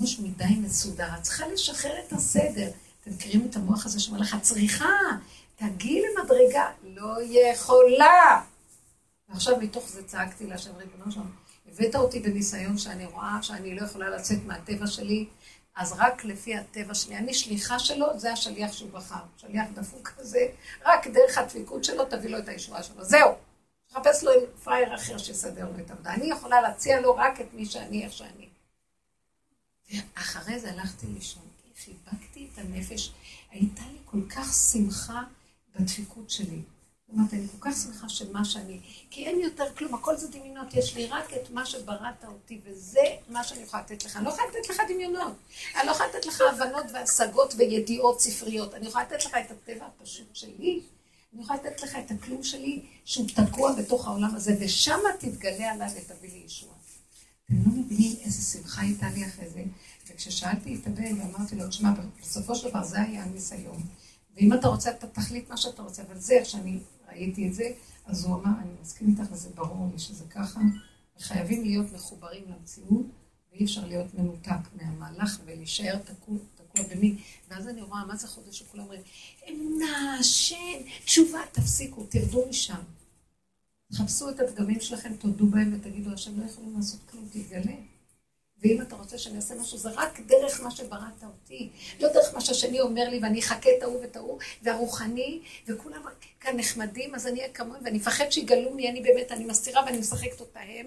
ראש מדי מסודר, את צריכה לשחרר את הסדר. אתם מכירים את המוח הזה שאומר לך, צריכה, תגיעי למדרגה, לא יכולה. ועכשיו מתוך זה צעקתי להשם ריבונו שלנו, הבאת אותי בניסיון שאני רואה שאני לא יכולה לצאת מהטבע שלי, אז רק לפי הטבע שלי. אני שליחה שלו, זה השליח שהוא בחר. שליח דפוק כזה, רק דרך הדפיקות שלו תביא לו את הישועה שלו. זהו. תחפש לו עם פראייר אחר שיסדר לו את העבודה. אני יכולה להציע לו רק את מי שאני, איך שאני. ואחרי זה הלכתי לישון, חיבקתי את הנפש. הייתה לי כל כך שמחה בדפיקות שלי. אמרתי, אני כל כך שמחה של מה שאני, כי אין יותר כלום, הכל זה דמיונות, יש לי רק את מה שבראת אותי, וזה מה שאני יכולה לתת לך. אני לא יכולה לתת לך דמיונות, אני לא יכולה לתת לך הבנות והשגות וידיעות ספריות, אני יכולה לתת לך את הטבע הפשוט שלי, אני יכולה לתת לך את הכלום שלי, שהוא תקוע בתוך העולם הזה, ושם תתגלה עליו ותביא לי ישועה. אתם לא מבינים איזה שמחה הייתה לי אחרי זה, וכששאלתי את הבן ואמרתי לו, תשמע, בסופו של דבר זה היה הניסיון. ואם אתה רוצה, אתה תחליט מה שאתה רוצה, אבל זה איך שאני ראיתי את זה, אז הוא אמר, אני מסכים איתך וזה ברור לי שזה ככה, וחייבים להיות מחוברים למציאות, ואי אפשר להיות מנותק מהמהלך ולהישאר תקוע, תקוע במי. ואז אני רואה, מה זה חודש שכולם אומרים, אמונה, השם, תשובה, תפסיקו, תרדו משם. תחפשו את הדגמים שלכם, תודו בהם ותגידו, השם לא יכולים לעשות כלום, תתגלה. ואם אתה רוצה שאני אעשה משהו, זה רק דרך מה שבראת אותי. לא דרך מה שהשני אומר לי, ואני אחכה את ההוא ואת ההוא, והרוחני, וכולם כאן נחמדים, אז אני אהיה כמוהם, ואני מפחד שיגלו מי אני באמת, אני מסתירה ואני משחקת אותה הם.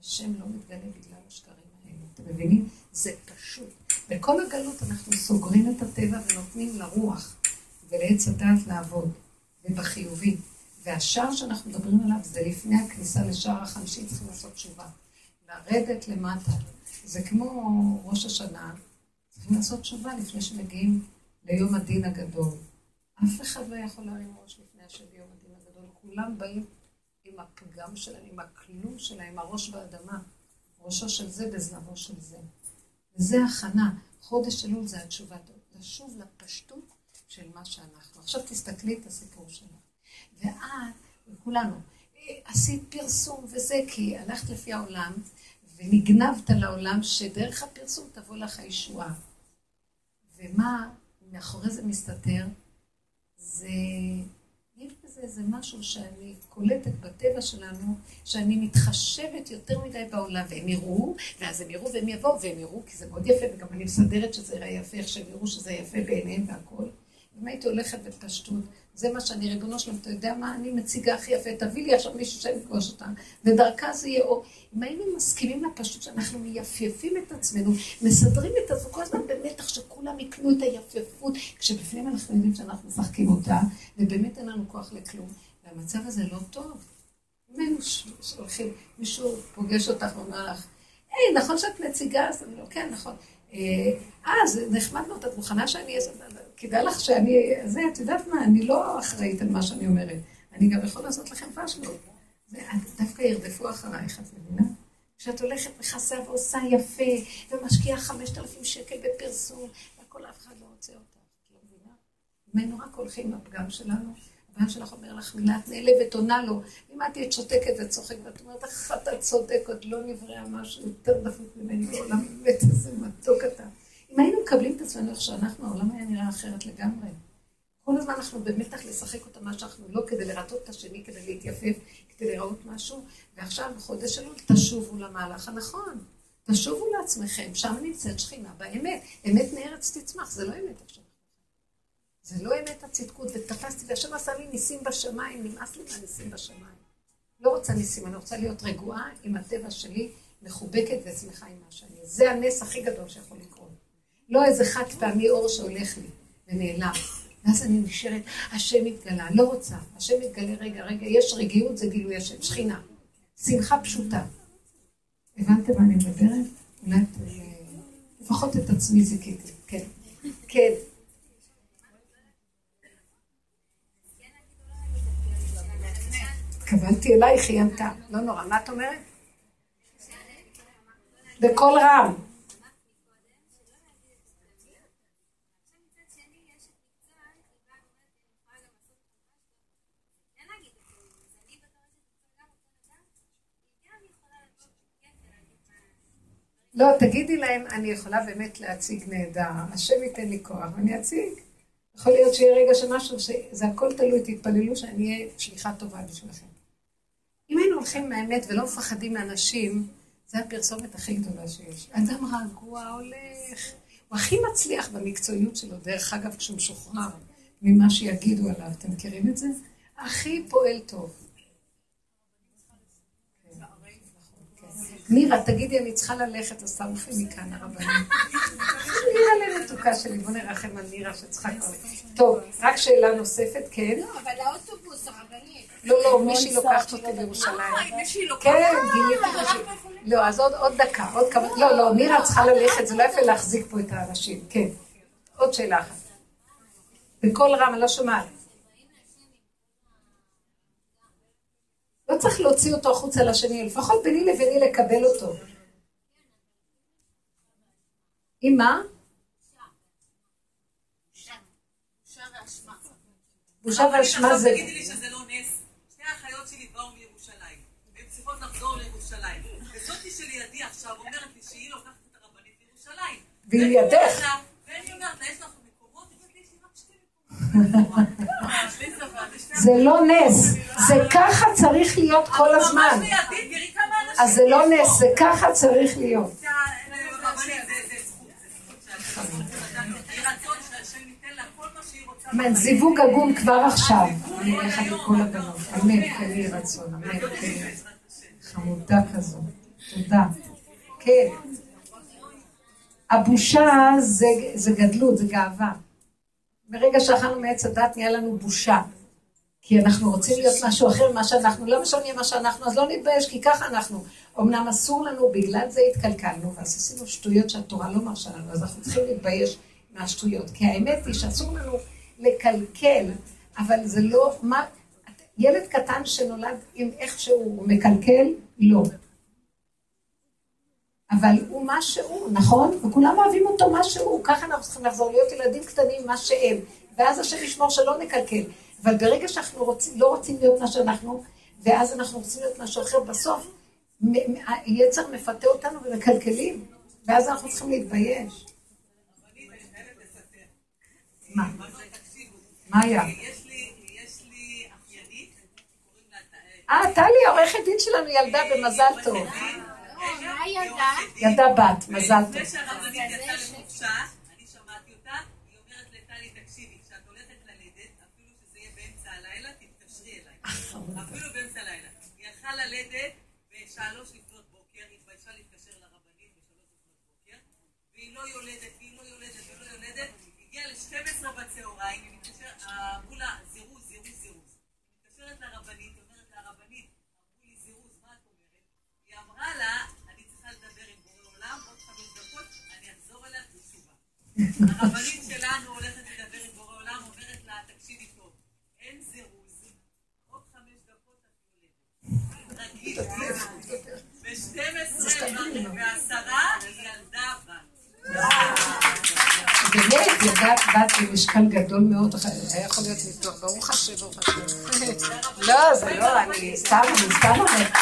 השם לא מתגלה בגלל השקרים האלה. אתם מבינים? זה פשוט. בכל הגלות אנחנו סוגרים את הטבע ונותנים לרוח ולעץ הדעת לעבוד, ובחיובי. והשער שאנחנו מדברים עליו זה לפני הכניסה לשער החמישי, צריכים לעשות תשובה. לרדת למטה. זה כמו ראש השנה, צריכים לעשות תשובה לפני שמגיעים ליום הדין הגדול. אף אחד לא יכול להרים ראש לפני השם ביום הדין הגדול. כולם באים עם הפגם שלהם, עם הכלום שלהם, הראש באדמה. ראשו של זה בזנבו של זה. וזה הכנה. חודש אלול זה התשובה. לשוב לפשטות של מה שאנחנו. עכשיו תסתכלי את הסיפור שלך. ואת, וכולנו, עשית פרסום וזה, כי הלכת לפי העולם, ונגנבת לעולם שדרך הפרסום תבוא לך הישועה. ומה מאחורי זה מסתתר? זה... יש בזה הזה זה משהו שאני קולטת בטבע שלנו, שאני מתחשבת יותר מדי בעולם, והם יראו, ואז הם יראו והם יבואו, והם יראו, כי זה מאוד יפה, וגם אני מסדרת שזה יראה יפה, איך שהם יראו שזה יפה בעיניהם והכל. אם הייתי הולכת בפשטות, זה מה שאני, ריבונו שלום, אתה יודע מה, אני מציגה הכי יפה, תביא לי עכשיו מישהו שאני אפגוש אותה, ודרכה זה יהיה אור. אם היינו מסכימים לפשוט שאנחנו מייפייפים את עצמנו, מסדרים את עצמנו כל הזמן במתח שכולם יקנו את היפייפות, כשבפנים אנחנו יודעים שאנחנו משחקים אותה, ובאמת אין לנו כוח לכלום, והמצב הזה לא טוב. אם היינו הולכים, מישהו פוגש אותך ואומר לך, היי, נכון שאת נציגה? אז אני לא, כן, נכון. אה, זה נחמד מאוד, את מוכנה שאני אעשה... כדאי לך שאני, זה, את יודעת מה, אני לא אחראית על מה שאני אומרת. אני גם יכול לעשות לכם פשלות. דווקא ירדפו אחרייך, את מבינה? כשאת הולכת מכסה ועושה יפה, ומשקיעה חמשת אלפים שקל בפרסום, והכל אף אחד לא רוצה אותך, את לא מבינה? היינו רק הולכים לפגם שלנו, הבן שלך אומר לך מילה, את נעלבת, עונה לו. אם את תהיית שותקת וצוחקת, ואת אומרת, איך אתה צודק, עוד לא נברא משהו יותר דפוק ממני בעולם, באמת איזה מתוק אתה. אם היינו מקבלים את עצמנו איך שאנחנו, העולם היה נראה אחרת לגמרי. כל הזמן אנחנו במתח לשחק אותה מה שאנחנו לא, כדי לרצות את השני, כדי להתייפף, כדי לראות משהו, ועכשיו בחודש אלול תשובו למהלך הנכון. תשובו לעצמכם, שם נמצאת שכינה באמת. אמת מארץ תצמח, זה לא אמת עכשיו. זה לא אמת הצדקות, ותפסתי, והשם עשה לי ניסים בשמיים, נמאס לי מהניסים בשמיים. לא רוצה ניסים, אני רוצה להיות רגועה עם הטבע שלי, מחובקת ושמחה עם מה שאני. זה הנס הכי גדול שיכול לקרות. לא איזה חד פעמי אור שהולך לי ונעלם. ואז אני נשארת, השם מתגלה, לא רוצה, השם מתגלה, רגע, רגע, יש רגיעות, זה גילוי השם, שכינה. שמחה פשוטה. הבנתם מה אני מדברת? אולי לפחות את עצמי זיכיתי, כן. כן. התכוונתי אלייך, היא ענתה. לא נורא, מה את אומרת? בקול רם. לא, תגידי להם, אני יכולה באמת להציג נהדר, השם ייתן לי כוח, ואני אציג. יכול להיות שיהיה רגע שמשהו, שזה הכל תלוי, תתפללו שאני אהיה שליחה טובה בשבילכם. אם היינו הולכים מהאמת ולא מפחדים מאנשים, זה הפרסומת הכי גדולה שיש. אדם רגוע הולך, הוא הכי מצליח במקצועיות שלו, דרך אגב, כשהוא משוחרר ממה שיגידו עליו. אתם מכירים את זה? הכי פועל טוב. נירה, תגידי, אני צריכה ללכת, אז תעופי מכאן, הרבנים. נירה למתוקה שלי, בוא נרחם על נירה שצריכה כבר... טוב, רק שאלה נוספת, כן? לא, אבל האוטובוס, הרבנית. לא, לא, מישהי לוקחת אותי לירושלים. כן, גיליתי מישהי. לא, אז עוד דקה, עוד כמה... לא, לא, נירה צריכה ללכת, זה לא יפה להחזיק פה את האנשים. כן. עוד שאלה אחת. בקול רם, אני לא שומעת. לא צריך להוציא אותו החוצה לשני, לפחות ביני לביני לקבל אותו. עם מה? בושה ואשמה זה... תגידי לי שזה לא נס. שתי האחיות שלי באו מירושלים, והן צריכות לחזור לירושלים. וזאתי שלידי עכשיו אומרת לי שהיא לוקחת את הרבנית לירושלים. והיא לידך. ואני אומרת לה, יש לך מקומות? יש לי רק שתי מקומות. זה לא נס, זה ככה צריך להיות כל הזמן. אז זה לא נס, זה ככה צריך להיות. אמן, זיווג הגון כבר עכשיו. אני הולכת לכל הבנות. אמן, כן יהי רצון. אמן, כן. חמודה כזו. תודה. כן. הבושה זה גדלות, זה גאווה. ברגע שאכלנו מעץ הדת נהיה לנו בושה. כי אנחנו רוצים להיות משהו אחר ממה שאנחנו, לא משנה מה שאנחנו, אז לא נתבייש, כי ככה אנחנו. אמנם אסור לנו, בגלל זה התקלקלנו, ואז עשינו שטויות שהתורה לא מרשה לנו, אז אנחנו צריכים להתבייש מהשטויות. כי האמת היא שאסור לנו לקלקל, אבל זה לא, מה, ילד קטן שנולד עם איך שהוא מקלקל, לא. אבל הוא מה שהוא, נכון? וכולם אוהבים אותו מה שהוא, ככה אנחנו צריכים לחזור להיות ילדים קטנים מה שהם, ואז השם ישמור שלא נקלקל. אבל ברגע שאנחנו רוצים, לא רוצים להיות מה שאנחנו, ואז אנחנו רוצים להיות משהו אחר, בסוף היצר מפתה אותנו ומקלקלים, ואז אנחנו צריכים להתבייש. מה? מה היה? אה, טלי, העורכת דין שלנו ילדה במזל טוב. ילדה? ילדה בת, מזל טוב. לפני שהרבנית יצאה לחופשה, אני שמעתי אותה, היא אומרת לטלי, תקשיבי, כשאת הולכת ללדת, אפילו שזה יהיה באמצע הלילה, תתקשרי אליי. אפילו באמצע הלילה. היא הלכה ללדת בשלוש לפנות בוקר, היא התביישה להתקשר לרבנית בשלוש לפנות בוקר, והיא לא יולדת, והיא לא יולדת, והיא לא יולדת, הגיעה ל-12 בצהריים, היא מתקשרת, אמרו לה, זירוז, זירוז, זירוז. היא מתקשרת לרבנית, היא אומרת לה, הרבנית, אמרו לי זירוז, מה את אומרת? היא אמרה לה, הרבנית עם בורא עולם, אומרת לה, תקשיבי טוב, אין זירוז, עוד חמש דקות את יולדת. רגיל, ב-12 ועשרה היא ילדה בת. באמת, ילדת בת במשקל גדול מאוד, היה יכול להיות ניתוח, ברוך השם, ברוך השם. לא, זה לא, אני סתם, אני סתם אומרת,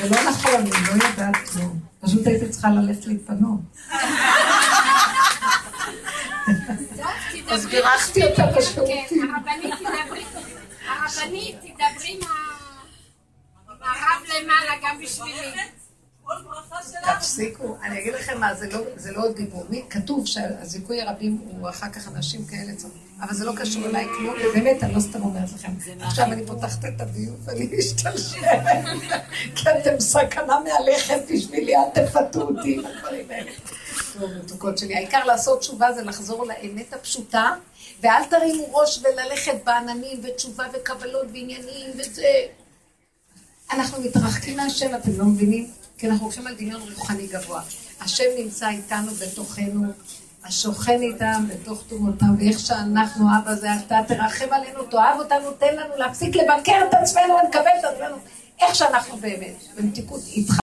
זה לא נכון, אני לא יודעת כלום. פשוט הייתי צריכה ללכת להתפנות. אז בירכתי אותה כן, בשירותים. הרבנית תדברי, עם הרב למעלה גם בשבילי. תפסיקו, אני אגיד לכם מה, זה לא, זה לא דימומי, כתוב שהזיכוי הרבים הוא אחר כך אנשים כאלה צריך, אבל זה לא קשור אליי כלום, ובאמת, אני לא סתם אומרת לכם. עכשיו אני פותחת את הדיון ואני משתלשלת, כי אתם סכנה מהלכת בשבילי, אל תפתו אותי עם הדברים האלה. טוב, מתוקות שלי, העיקר לעשות תשובה זה לחזור לאמת הפשוטה, ואל תרימו ראש וללכת בעננים ותשובה וקבלות ועניינים וזה. אנחנו מתרחקים מהשם, אתם לא מבינים? כי אנחנו הולכים על דמיון רוחני גבוה. השם נמצא איתנו בתוכנו, השוכן איתם בתוך תומותיו, ואיך שאנחנו, אבא זה אתה, תרחם עלינו, תאהב אותנו, תן לנו להפסיק לבקר את עצמנו ולקבל את עצמנו, איך שאנחנו באמת, במתיקות איתך.